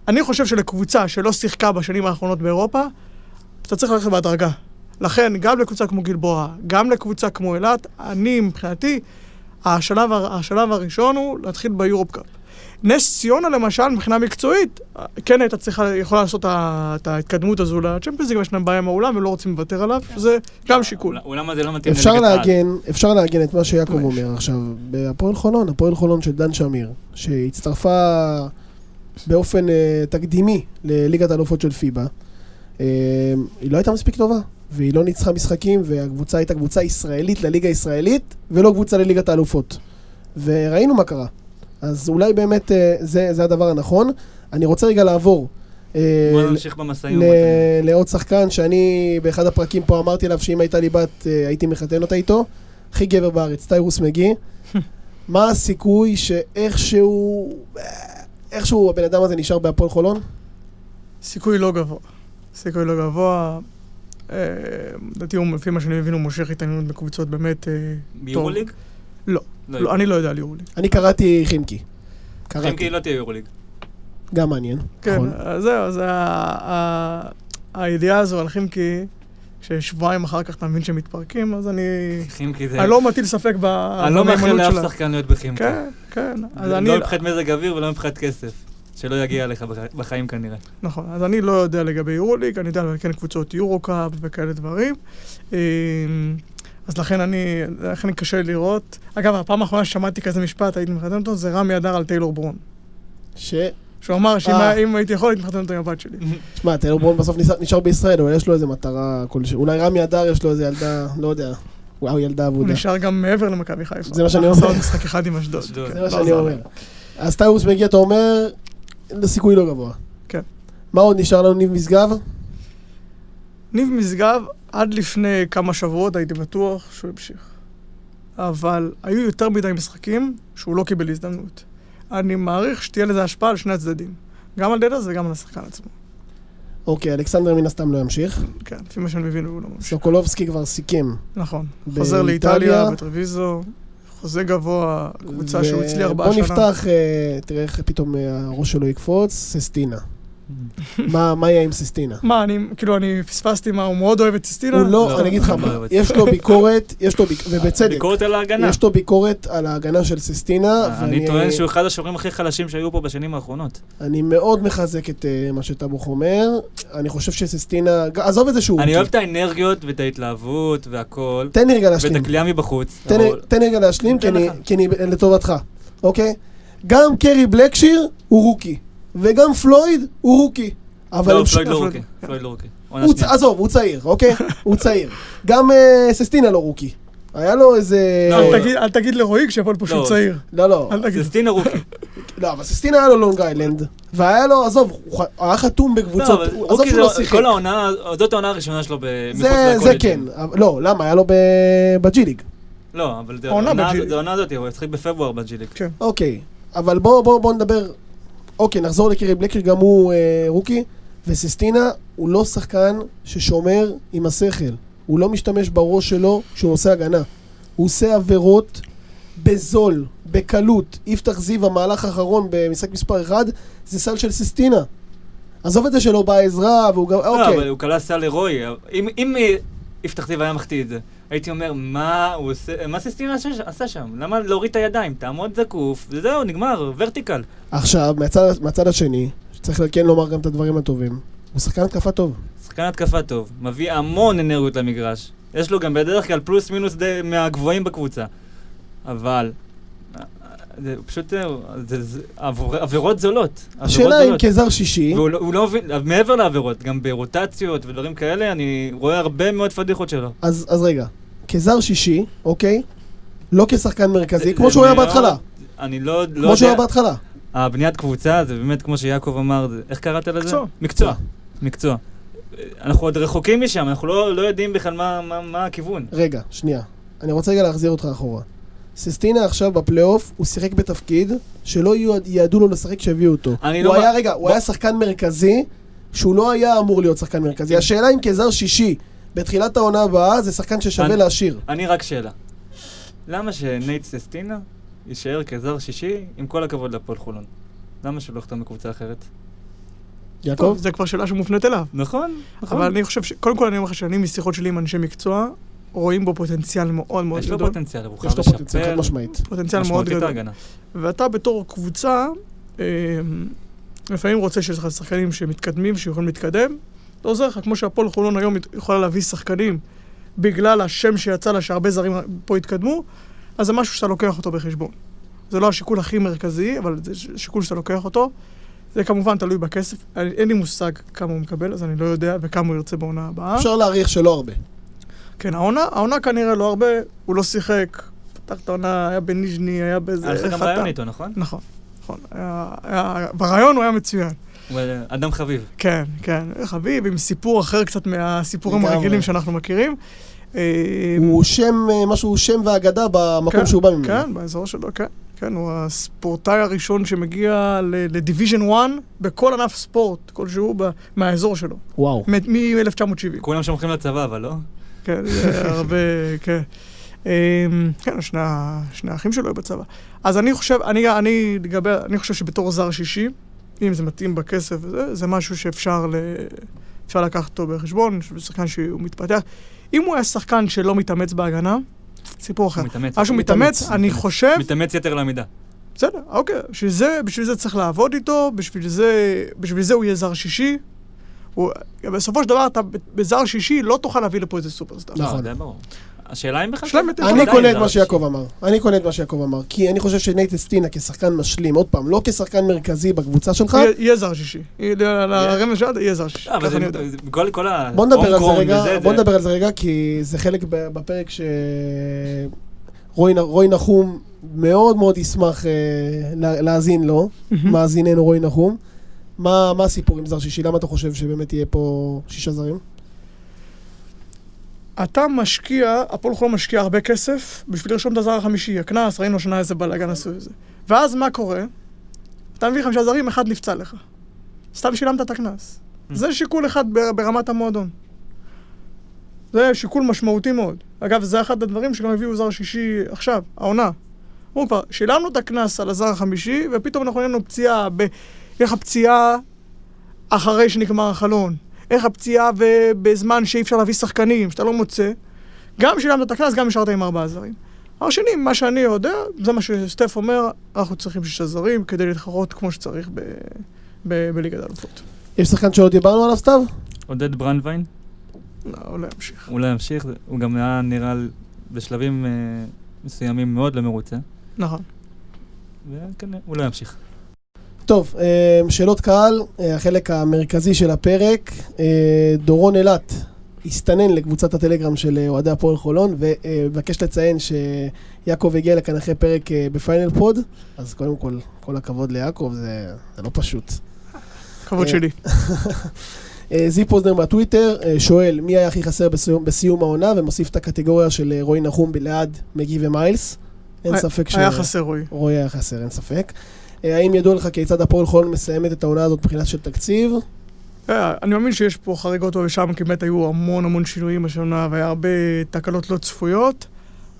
אני חושב שלקבוצה שלא שיחקה בשנים האחרונות באירופה, אתה צריך ללכת בהדרגה. לכן, גם לקבוצה כמו גלבוע, גם לקבוצה כמו אילת, אני מבחינתי, השלב, השלב הראשון הוא להתחיל ביורופ קאפ. נס ציונה למשל, מבחינה מקצועית, כן הייתה צריכה, יכולה לעשות את ההתקדמות הזו לצ'מפיונס, ליג, יש להם בעיה עם האולם ולא רוצים לוותר עליו, שזה גם שיקול. האולם הזה לא מתאים אפשר לליגת העל. לעגן, אפשר לעגן את מה שיעקב. אומר עכשיו. בהפועל חולון, הפועל חולון של דן שמיר, שהצטרפה באופן אה, תקדימי לליגת האלופות של פיבה, אה, היא לא הייתה מספיק טובה, והיא לא ניצחה משחקים, והקבוצה הייתה קבוצה ישראלית לליגה הישראלית, ולא קבוצה לליגת האלופות. וראינו מה קרה. אז אולי באמת אה, זה, זה הדבר הנכון. אני רוצה רגע לעבור. אה, בוא נמשיך במשאים ומתנים. לעוד שחקן שאני באחד הפרקים פה אמרתי עליו שאם הייתה לי בת אה, הייתי מחתן אותה איתו. הכי גבר בארץ, טיירוס מגי. <laughs> מה הסיכוי שאיכשהו, אה, איכשהו הבן אדם הזה נשאר בהפועל חולון? סיכוי לא גבוה. סיכוי לא גבוה. אה, לדעתי, לפי מה שאני מבין, הוא מושך התעניינות בקבוצות באמת... אה, ביורוליג? לא. לא, אני לא יודע על יורוליג. אני קראתי חימקי. קראתי, לא תהיה יורוליג. גם מעניין. כן, נכון. אז זהו, זה הידיעה הזו על חימקי, ששבועיים אחר כך אתה מבין שהם מתפרקים, אז אני... חימקי זה... אני לא מטיל ספק ב- אני לא מאחל לאף. שחקן להיות בחימקי. כן, כן. אז לא אני... לא מבחינת מזג אוויר ולא מבחינת כסף. שלא יגיע אליך בח- בחיים כנראה. נכון, אז אני לא יודע לגבי יורוליג, אני יודע על כן קבוצות יורו-קאפ וכאלה דברים. אמ, אז לכן אני, לכן קשה לי לראות. אגב, הפעם האחרונה ששמעתי כזה משפט, הייתי מחתן אותו, זה רמי אדר על טיילור ברון. ש... שהוא אמר שאם אה. הייתי יכול, הייתי מחתן אותו עם הבת שלי. <laughs> שמע, טיילור ברון בסוף נשאר- בישראל, אבל יש לו איזה מטרה כלשהי. אולי רמי אדר יש לו איזה ילדה, לא יודע. וואו, ילדה הוא אבודה. נשאר גם מעבר למכבי חיפה. זה מה שאני הוא עשה אומר. עוד משחק אחד עם אשדוד. זה מה לא שאני אומר. אז טיירוס מגיע, אתה אומר, לסיכוי לא גבוה. כן. מה עוד נשאר לנו, ניב משגב? ניב משגב, עד לפני כמה שבועות הייתי בטוח שהוא המשיך. אבל היו יותר מדי משחקים שהוא לא קיבל הזדמנות. אני מעריך שתהיה לזה השפעה על שני הצדדים. גם על דדס וגם על השחקן עצמו. אוקיי, אלכסנדר מן הסתם לא ימשיך. כן, לפי מה שאני מבין הוא לא ממשיך. סוקולובסקי כבר סיכם. נכון. חוזר לאיטליה, בטרוויזו, חוזה גבוה, קבוצה שהוא הצליח בה בוא השנה. נפתח, אה, תראה איך פתאום אה, הראש שלו יקפוץ, ססטינה. מה יהיה עם ססטינה? מה, אני, כאילו, אני פספסתי מה, הוא מאוד אוהב את סיסטינה? הוא לא, לא, אני אגיד לך לא מה, את יש לו ביקורת, יש לו ביקורת, ובצדק, ביקורת על ההגנה. יש לו ביקורת על ההגנה של ססטינה, אני טוען שהוא אחד השומרים הכי חלשים שהיו פה בשנים האחרונות. אני מאוד מחזק את אה, מה שטבוך אומר, אני חושב שססטינה, ג- עזוב את זה שהוא... אני רוקי. אוהב את האנרגיות ואת ההתלהבות והכל, תן לי רגע ואת להשלים. הכלייה מבחוץ. תן לי- רגע להשלים, אני- לך. כי אני לטובתך, אוקיי? גם קרי בלקשיר הוא רוקי, וגם פלויד הוא רוקי. אבל לא, הם ש- פלויד לא פלויד. רוקי. פלויד לא רוקי. עזוב, הוא צעיר, אוקיי? <laughs> הוא צעיר. גם אה, ססטינה לא רוקי. היה לו איזה... לא, אל לא. תגיד- לרועי כשיפול פה שהוא לא, צעיר. לא, לא. ססטינה רוקי. <laughs> לא, אבל ססטינה היה לו לונג איילנד, והיה לו, עזוב, הוא היה חתום לא, בקבוצות, עזוב שהוא לא שיחק. כל העונה, זאת העונה הראשונה שלו מחוץ זה זה כן. לקולג'ים. לא, למה? היה לו בג'י ליג. לא, אבל זה העונה בג'י- הזאת, הוא ישחק בפברואר בג'י ליג. אוקיי, אבל בואו בוא, בוא נדבר, אוקיי, נחזור לקרי בלקשיר, גם הוא אה, רוקי, וססטינה הוא לא שחקן ששומר עם השכל. הוא לא משתמש בראש שלו כשהוא עושה הגנה. הוא עושה עבירות בזול, בקלות, יפתח זיו, המהלך האחרון במשחק מספר 1, זה סל של סיסטינה. עזוב את זה שלא באה עזרה, והוא גם... לא, אוקיי. אבל הוא כלל סל לרועי. אם- אם יפתח זיו היה מחטיא את זה, הייתי אומר, מה הוא עושה, מה סיסטינה עשה- שם? למה להוריד את הידיים? תעמוד זקוף, וזהו, נגמר, ורטיקל. עכשיו, מהצד, מהצד השני, שצריך כן לומר גם את הדברים הטובים, הוא שחקן התקפה טוב. שחקן התקפה טוב, מביא המון אנרגיות למגרש. יש לו גם בדרך כלל פלוס מינוס די מהגבוהים בקבוצה. אבל, אה, זה פשוט, אה, זה, זה עבור- עבירות זולות. השאלה אם. כזר שישי, והוא לא, לא מבין, מעבר לעבירות, גם ברוטציות ודברים כאלה, אני רואה הרבה מאוד פדיחות שלו. אז, אז רגע, כזר שישי, אוקיי? לא כשחקן מרכזי, כמו שהוא היה מאוד- בהתחלה. אני לא, לא כמו שהוא היה יודע, בהתחלה. הבניית קבוצה זה באמת כמו שיעקב אמר, איך קראת לזה? מקצוע. מקצוע. מקצוע. אנחנו עוד רחוקים משם, אנחנו לא, לא יודעים בכלל מה, מה, מה הכיוון. רגע, שנייה. אני רוצה רגע להחזיר אותך אחורה. סיסטינה עכשיו בפלייאוף, הוא שיחק בתפקיד שלא יועד- יעדו לו לשחק כשהביאו אותו. אני הוא לא... היה, בא- רגע, הוא בוא- היה שחקן מרכזי, שהוא לא היה אמור להיות שחקן מרכזי. השאלה אם כזר שישי, בתחילת העונה הבאה, זה שחקן ששווה להשאיר. אני רק שאלה. למה שנייט ססטינה יישאר כזר שישי, עם כל הכבוד להפועל חולון? למה שהוא לא יחתום בקבוצה אחרת? יעקב? זה כבר שאלה שמופנית אליו. נכון, נכון. אבל אני חושב ש... קודם כל אני אומר לך שאני משיחות שלי עם אנשי מקצוע, רואים בו פוטנציאל מאוד מאוד יש לו גדול. פוטנציאל, הוא יש חייב לו פוטנציאל חד לשפר משמעית. פוטנציאל מאוד גדול. ואתה בתור קבוצה, אה, לפעמים רוצה שיש לך שחקנים שמתקדמים, שיכולים להתקדם. זה עוזר לך, כמו שהפועל חולון היום יכולה להביא שחקנים בגלל השם שיצא לה שהרבה זרים פה התקדמו, אז זה משהו שאתה לוקח אותו בחשבון. זה לא השיקול הכי מרכזי, אבל זה שיקול שאתה לוקח אותו. זה כמובן תלוי בכסף. אני- אין לי מושג כמה הוא מקבל, אז אני לא יודע, וכמה הוא ירצה בעונה הבאה. אפשר להעריך שלא הרבה. כן, העונה, העונה כנראה לא הרבה, הוא לא שיחק. פתח את העונה, היה בניז'ני, היה באיזה... היה לך גם. רעיון איתו, נכון? נכון, נכון. היה, היה, ברעיון הוא היה מצוין. אה, אדם חביב. כן, כן. חביב, עם סיפור אחר קצת מהסיפורים. הרגילים שאנחנו מכירים. אה, הוא שם, אה, משהו, שם ואגדה במקום כן, שהוא בא ממנו. כן, באזור שלו, כן. כן, הוא הספורטאי הראשון שמגיע לדיוויז'ן 1 בכל ענף ספורט כלשהו מהאזור שלו, וואו. מ-1970. כולם שולחים לצבא, אבל לא? כן, <laughs> הרבה, כן. אמ, כן, שני, שני האחים שלו היו בצבא. אז אני חושב, אני, אני, לגבי, אני חושב שבתור זר שישי, אם זה מתאים בכסף וזה, זה משהו שאפשר ל, אפשר לקחת אותו בחשבון, שזה שחקן שהוא מתפתח. אם הוא היה שחקן שלא מתאמץ בהגנה, סיפור אחר. מתאמץ. משהו מתאמץ, אני חושב, מתאמץ יתר לעמידה. בסדר, אוקיי, בשביל זה, בשביל זה צריך לעבוד איתו, בשביל זה, בשביל זה הוא יהיה זר שישי. הוא, בסופו של דבר, אתה בזר שישי לא תוכל להביא לפה איזה סופרסטאר. נכון. לא, זה ברור. השאלה אם בכלל... שלם את- אני קונה את מה רק שיעקב אמר. אני קונה את מה שיעקב אמר. כי אני חושב שנייט אסטינה כשחקן משלים, עוד פעם, לא כשחקן מרכזי בקבוצה שלך, יהיה- זר שישי. לרמז שלנו יהיה זר שישי. לא, ככה אני יודע. בוא נדבר על זה רגע, בוא נדבר על זה רגע, כי זה חלק בפרק שרוי רוי נחום מאוד מאוד ישמח אה, לה- להאזין לו, מאזיננו רוי נחום. מה מה הסיפור עם זר שישי? למה אתה חושב שבאמת יהיה פה שישה זרים? אתה משקיע, הפועל חולון משקיע הרבה כסף בשביל לרשום את הזר החמישי, הקנס, ראינו השנה איזה בלאגן עשו את זה. ואז מה קורה? אתה מביא חמישה זרים, אחד נפצע לך. סתם שילמת את הקנס. זה שיקול אחד בר- ברמת המועדון. זה שיקול משמעותי מאוד. אגב, זה אחד הדברים שגם הביאו זר שישי עכשיו, העונה. אמרו כבר, שילמנו את הקנס על הזר החמישי, ופתאום אנחנו לנו פציעה, ב... יהיה לך פציעה אחרי שנגמר החלון. איך הפציעה בזמן שאי אפשר להביא שחקנים, שאתה לא מוצא. גם שילמת את הקנס, גם נשארת עם ארבעה זרים. דבר שני, מה שאני יודע, זה מה שסטף אומר, אנחנו צריכים שישה זרים כדי להתחרות כמו שצריך ב- ב- בליגת האלופות. יש שחקן שלא דיברנו עליו סתיו? עודד ברנדווין, לא, לא ימשיך. הוא לא ימשיך, הוא גם היה נראה בשלבים אה, מסוימים מאוד לא מרוצה. נכון. וכנראה, הוא לא ימשיך. טוב, אה, שאלות קהל, אה, החלק המרכזי של הפרק. אה, דורון אילת הסתנן לקבוצת הטלגרם של אוהדי הפועל חולון, ומבקש לציין שיעקב הגיע לכאן אחרי פרק בפיינל פוד, אז קודם כל, כל הכבוד ליעקב, זה, זה לא פשוט. כבוד שלי. <laughs> זיו פוזנר מהטוויטר שואל מי היה הכי חסר בסיום, בסיום העונה, ומוסיף את הקטגוריה של רועי נחום ליד מגי ומיילס. אין ספק ש... היה חסר רועי. רועי היה חסר, אין ספק. אה, האם ידוע לך כיצד הפועל חולון מסיימת את העונה הזאת מבחינה של תקציב? אה, אני מאמין שיש פה חריגות פה ושם, כי באמת היו המון המון שינויים השנה, והיה הרבה תקלות לא צפויות,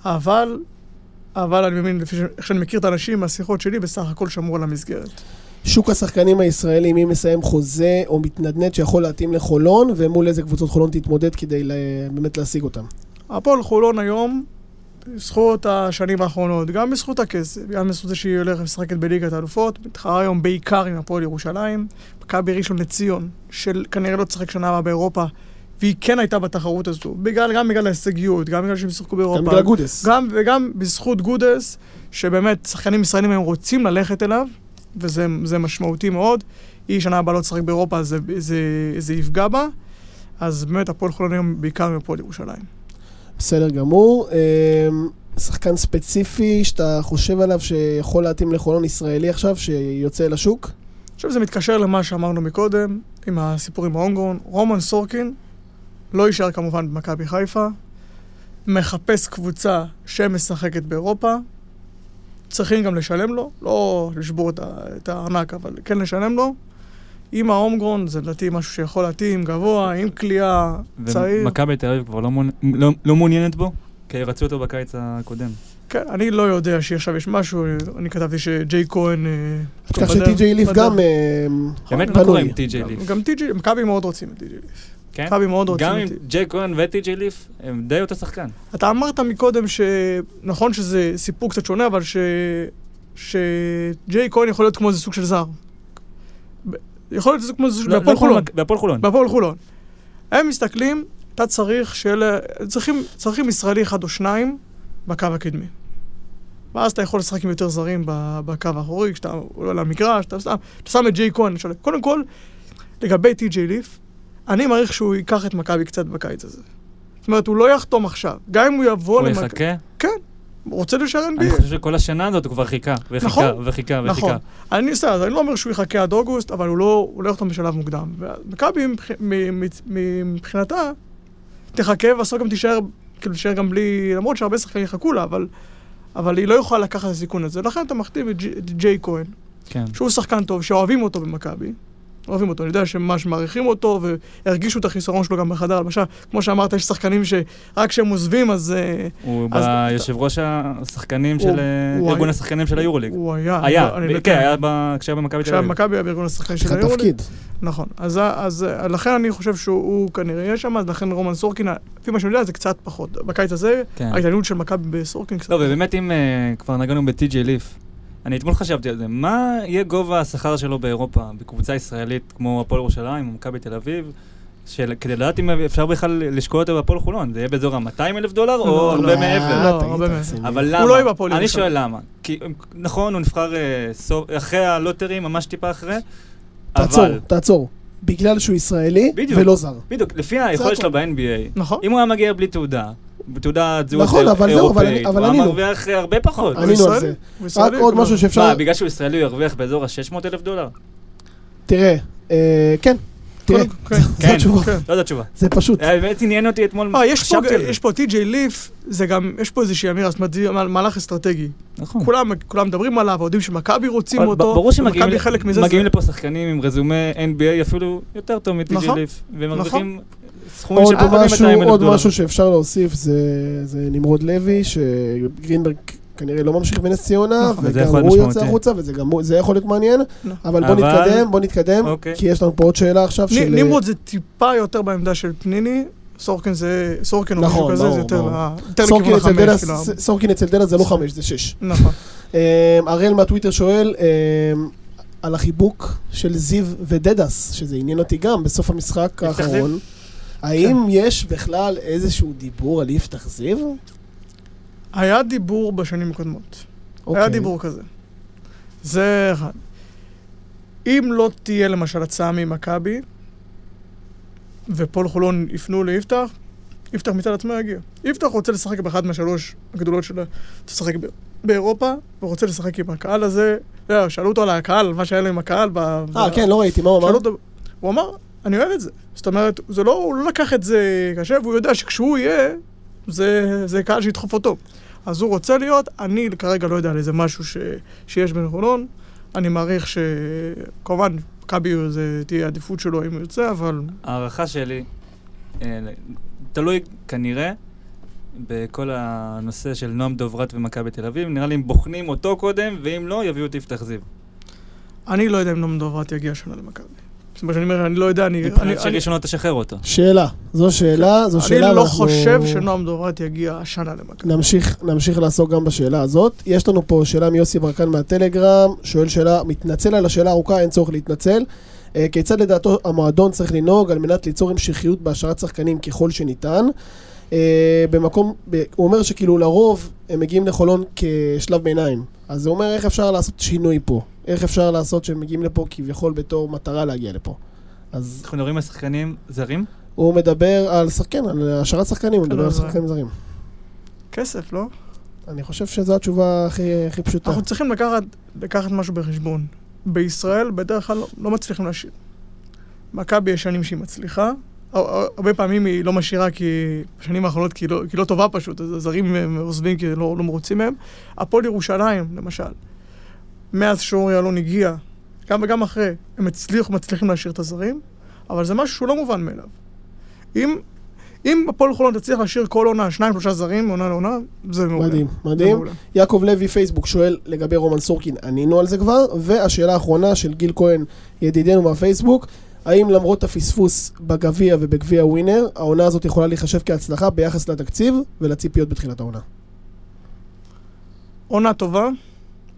אבל אבל אני מבין, לפי איך שאני מכיר את האנשים מהשיחות שלי, בסך הכל שמרו על המסגרת. שוק השחקנים הישראלים, מי מסיים חוזה או מתנדנד שיכול להתאים לחולון, ומול איזה קבוצות חולון תתמודד כדי באמת להשיג אותם. הפועל חולון היום, בזכות השנים האחרונות, גם בזכות הכסף, גם בזכות זה שהיא הולכת משחקת בליגת האלופות, מתחרה היום בעיקר עם הפועל ירושלים, מכבי ראשון לציון, שכנראה לא תשחק שנה הבאה באירופה, והיא כן הייתה בתחרות הזו, בגלל, גם בגלל ההישגיות, גם בגלל שהם שיחקו באירופה. גם בגלל גודס. גם, וגם בזכות גודס, שבאמת שחקנים ישראלים היום רוצים ללכת אליו, וזה זה משמעותי מאוד. היא שנה הבאה לא תשחק באירופה, אז זה, זה, זה יפגע בה. אז באמת הפועל חולון היום בעיקר עם הפועל ירושלים. בסדר גמור. אמ, שחקן ספציפי שאתה חושב עליו שיכול להתאים לחולון ישראלי עכשיו, שיוצא לשוק? אני חושב שזה מתקשר למה שאמרנו מקודם, עם הסיפור עם ההונגרון. רומן סורקין לא יישאר כמובן במכבי חיפה, מחפש קבוצה שמשחקת באירופה, צריכים גם לשלם לו, לא לשבור את, הארנק, אבל כן לשלם לו. עם ההומגרון זה לדעתי משהו שיכול להתאים, גבוה, עם כליאה, צעיר. ומכבי תל אביב כבר לא מעוני- לא- לא מעוניינת בו, כי רצו אותו בקיץ הקודם. כן, אני לא יודע שעכשיו יש משהו, אני כתבתי שג'יי כהן... אה, בדרך- שטי.ג'יי ליף. גם אמ, באמת, מה פנוי. קורה עם טי.ג'יי ליף? גם טי.ג'יי, מכבי מאוד רוצים את טי.ג'יי ליף. כן? מכבי מאוד רוצים גם עם. ג'יי כהן וטי.ג'יי ליף, הם די אותו שחקן. אתה אמרת מקודם שנכון שזה סיפור קצת שונה, אבל ש... שג'יי כהן יכול להיות כמו איזה סוג של זר. יכול להיות שזה כמו לא- בהפועל לא חולון. בהפועל חולון. בהפועל חולון. הם מסתכלים, אתה צריך שאלה... צריכים, צריכים ישראלי אחד או שניים בקו הקדמי. ואז אתה יכול לשחק עם יותר זרים בקו האחורי, כשאתה עולה למגרש, אתה שם, אתה שם את ג'יי כהן. שואל- קודם כל, לגבי טי.ג'יי ליף, אני מעריך שהוא ייקח את מכבי קצת בקיץ הזה. זאת אומרת, הוא לא יחתום עכשיו. גם אם הוא יבוא הוא למכבי... יחכה? הוא רוצה להישאר אני NBA. חושב שכל השנה הזאת הוא כבר חיכה, וחיכה, נכון, וחיכה, נכון. וחיכה. אני בסדר, אז אני לא אומר שהוא יחכה עד אוגוסט, אבל הוא לא, הוא לא יחתום בשלב מוקדם. ומכבי מבחינתה, תחכה ובסוף גם תישאר, כאילו תישאר גם בלי, למרות שהרבה שחקנים יחכו לה, אבל, אבל היא לא יכולה לקחת את הסיכון הזה. לכן אתה מחתים ג'י- את ג'יי כהן, כן. שהוא שחקן טוב, שאוהבים אותו במכבי. אוהבים אותו, אני יודע שממש מעריכים אותו, והרגישו את החיסרון שלו גם בחדר הלבשה. כמו שאמרת, יש שחקנים שרק כשהם עוזבים, אז אה, הוא אז- ביושב ראש השחקנים הוא- של אה, הוא ארגון היה- השחקנים של היורוליג. הוא היה. היה, אני לא- ב- כן, היה ב- כשהיה במכבי תל כשהיה אביב. במכבי היה בארגון השחקנים של היורוליג. תפקיד. נכון. אז, אז אה, לכן אני חושב שהוא הוא כנראה יהיה שם, אז לכן רומן סורקין, לפי מה שאני יודע, זה קצת פחות. בקיץ הזה, כן. ההתעניינות של מכבי בסורקין קצת... לא, ובאמת אם כבר נגענו בטי.ג'יי ליף, אני אתמול חשבתי על זה, מה יהיה גובה השכר שלו באירופה, בקבוצה ישראלית כמו הפועל ירושלים או מכבי תל אביב, של- כדי לדעת אם אפשר בכלל לשקול אותו בהפועל חולון, זה יהיה באזור ה-200 אלף דולר או לא, הרבה לא. מעבר? לא, הרבה מעבר. תעצמי. אבל הוא למה? לא יהיה בהפועל אני ירושלים. שואל למה. כי נכון, הוא נבחר אה, אחרי הלוטרי, ממש טיפה אחרי, תעצור, אבל... תעצור. בגלל שהוא ישראלי בדיוק. ולא זר. בדיוק, לפי היכולת. שלו ב-NBA, נכון. אם הוא היה מגיע בלי תעודה, בתעודת זהות נכון, אבל זהו, אבל אני- אבל הוא. מרוויח אה, הרבה פחות. הוא ענינו על ישראלי, זה. רק עוד. משהו שאפשר... מה, בגלל שהוא ישראלי הוא ירוויח באזור ה-600 אלף דולר? תראה, אה, כן, תראה, כן. זו כן. התשובה. כן. לא זו התשובה. זה פשוט. אה, באמת עניין אותי אתמול, יש פה- חשבתי על זה. יש פה טי.ג'יי ליף, זה גם, יש פה איזושהי אמירה, זאת אומרת, מהלך אסטרטגי. נכון. כולם כולם מדברים עליו, יודעים שמכבי רוצים אותו. ברור שמגיעים ל- חלק מזה. מגיעים לפה שחקנים עם רזומה NBA אפילו יותר טוב מטי.ג'י נכון. ליף, והם מרוויחים סכומים עוד של פחות מ-200 משהו, אלף עוד דולר. משהו שאפשר להוסיף זה, זה נמרוד לוי, שגרינברג כנראה לא ממשיך בנס ציונה, נכון. וגם הוא יוצא. החוצה, וזה גם הוא- זה יכול להיות מעניין, נכון. אבל בוא נתקדם, בוא נתקדם, אוקיי. כי יש לנו פה עוד שאלה עכשיו נ- של... נמרוד זה טיפה יותר בעמדה של פניני, סורקין זה, סורקין או נכון, משהו כזה, ברור, זה יותר לכיוון אצל החמש, כאילו. סורקין אצל דלס זה לא חמש, זה שש. נכון. אה, הראל מהטוויטר שואל אה, על החיבוק של זיו ודדס, שזה עניין אותי גם בסוף המשחק? האחרון. האם יש בכלל איזשהו דיבור על יפתח זיו? היה דיבור בשנים הקודמות. היה אוקיי. דיבור כזה. זה אחד. אם לא תהיה למשל הצעה ממכבי, ופועל חולון יפנו ליפתח, יפתח מצד עצמו יגיע. יפתח רוצה לשחק באחת מהשלוש הגדולות שלה, לשחק ב- באירופה, ורוצה לשחק עם הקהל הזה. יודע, שאלו אותו על הקהל, מה שהיה לו עם הקהל. אה, כן, לא ראיתי, מה הוא אמר? הוא אמר, אני אוהב את זה. זאת אומרת, זה לא, הוא לא לקח את זה קשה, והוא יודע שכשהוא יהיה, זה, זה קהל שידחוף אותו. אז הוא רוצה להיות, אני כרגע לא יודע על איזה משהו ש, שיש בין חולון. אני מעריך שכמובן, מכבי זה תהיה עדיפות שלו אם הוא יוצא, אבל ההערכה שלי, אה, תלוי כנראה בכל הנושא של נועם דוברת ומכבי תל אביב. נראה לי הם בוחנים אותו קודם, ואם לא, יביאו את יפתח זיו. אני לא יודע אם נועם דוברת יגיע השנה למכבי. זאת אומרת, שאני אומר, אני לא יודע, אני... אני- מבחינת אני- שראשון לא תשחרר אותו. שאלה, זו שאלה, זו שאלה. אני לא חושב שנועם דוברת יגיע השנה למכבי. נמשיך, נמשיך לעסוק גם בשאלה הזאת. יש לנו פה שאלה מיוסי ברקן מהטלגרם, שואל שאלה, מתנצל על השאלה הארוכה, אין צורך להתנצל. אה, כיצד לדעתו המועדון צריך לנהוג על מנת ליצור המשכיות בהשארת שחקנים ככל שניתן? אה, במקום, הוא אומר שכאילו לרוב הם מגיעים לחולון כשלב ביניים. אז הוא אומר איך אפשר לעשות שינוי פה? איך אפשר לעשות שהם מגיעים לפה כביכול בתור מטרה להגיע לפה? אז אנחנו מדברים על שחקנים זרים? הוא מדבר על שחקן, על השארת שחקנים, הוא כן, מדבר על שחקנים זרים. כסף, לא? אני חושב שזו התשובה הכי, הכי פשוטה. אנחנו צריכים לקחת, לקחת משהו בחשבון. בישראל בדרך כלל לא, לא מצליחים להשאיר. מכבי יש שנים שהיא מצליחה, הר- הרבה פעמים היא לא משאירה כי בשנים האחרונות כי היא לא, כי לא טובה פשוט, אז הזרים הם עוזבים כי לא, לא מרוצים מהם. הפועל ירושלים, למשל, מאז שאורי אלון הגיע, גם וגם אחרי, הם הצליחו, מצליחים להשאיר את הזרים, אבל זה משהו שהוא לא מובן מאליו. אם, אם הפועל חולון תצליח להשאיר כל עונה שניים, שלושה זרים, מעונה לעונה, זה מעולה. מדהים, מדהים. מעולה. יעקב לוי, פייסבוק, שואל לגבי רומן סורקין, ענינו על זה כבר. והשאלה האחרונה של גיל כהן, ידידנו מהפייסבוק, האם למרות הפספוס בגביע ובגביע ווינר, העונה הזאת יכולה להיחשב כהצלחה ביחס לתקציב ולציפיות בתחילת העונה? עונה טובה.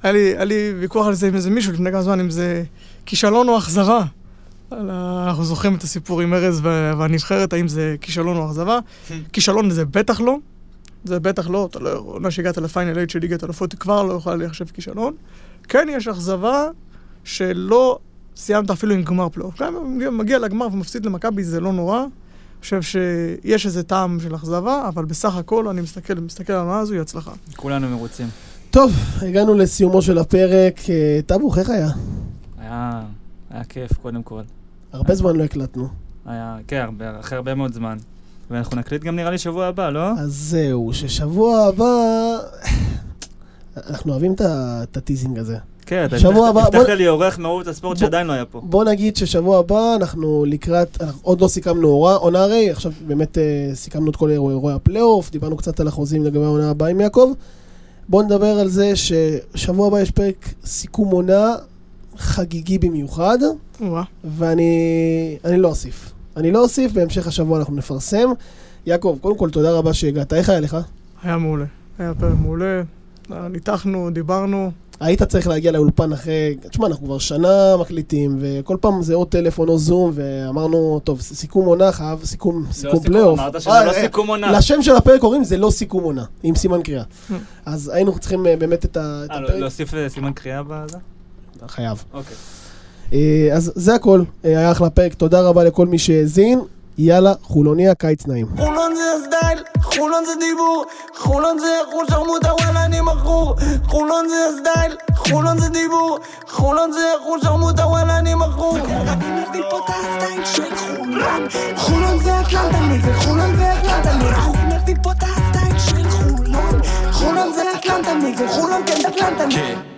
היה לי, היה לי ויכוח על זה עם איזה מישהו לפני כמה זמן, אם זה כישלון או אכזבה. אנחנו זוכרים את הסיפור עם ארז וה- והנבחרת, האם זה כישלון או אכזבה. כישלון זה בטח לא. זה בטח לא, אתה לא, עונה שהגעת לפיינל 8 של ליגת אלופות, כבר לא יכולה להיחשב כישלון. כן, יש אכזבה שלא סיימת אפילו עם גמר פלייאוף. גם אם מגיע- מגיע לגמר ומפסיד למכבי זה לא נורא. אני חושב שיש איזה טעם של אכזבה, אבל בסך הכל אני מסתכל, מסתכל על העונה הזו, היא הצלחה. כולנו מרוצים. טוב, הגענו לסיומו של הפרק. אה, טאבוך, איך היה? היה, היה כיף, קודם כל. הרבה זמן לא הקלטנו. היה, כן, הרבה, אחרי הרבה מאוד זמן. ואנחנו נקליט גם נראה לי שבוע הבא, לא? אז זהו, ששבוע הבא... אנחנו אוהבים את הטיזינג הזה. כן, אתה הבטחת- הבא, בוא- לי עורך מערוץ הספורט שעדיין לא היה פה. בוא נגיד ששבוע הבא אנחנו לקראת, אנחנו עוד לא סיכמנו עונה- הרי, עכשיו באמת אה, סיכמנו את כל אירועי הפלייאוף, דיברנו קצת על החוזים לגבי העונה הבאה עם יעקב. בוא נדבר על זה ששבוע הבא יש פרק סיכום עונה חגיגי במיוחד. ואני אני לא אוסיף. אני לא אוסיף, בהמשך השבוע אנחנו נפרסם. יעקב, קודם כל תודה רבה שהגעת, איך היה לך? היה מעולה. היה פרק מעולה. ניתחנו, דיברנו. היית צריך להגיע לאולפן אחרי, תשמע, אנחנו כבר שנה מקליטים, וכל פעם זה או טלפון או זום, ואמרנו, טוב, סיכום עונה חייב, סיכום, סיכום פלייאוף. אמרת שזה אה, לא אה, סיכום עונה. לשם של הפרק קוראים זה לא סיכום עונה, עם סימן קריאה. אז היינו צריכים אה, באמת את אה, לא- הפרק, להוסיף אה, סימן קריאה בזה? חייב. אוקיי. אה, אז זה הכל, אה, היה אחלה פרק, תודה רבה לכל מי שהאזין, יאללה, חולוניה, קיץ נעים. חולון זה הסטייל, חולון זה דיבור, חולון זה אחוז שרמוטה וואלה אני מכור. חולון זה הסטייל, חולון זה דיבור, חולון זה אחוז שרמוטה וואלה אני מכור. אני מביא פה את הסטייל של חולון. חולון זה אטלנטה נגד חולון זה אטלנטה נגד אני מביא פה את הסטייל של חולון. חולון זה חולון כן אטלנטה נגד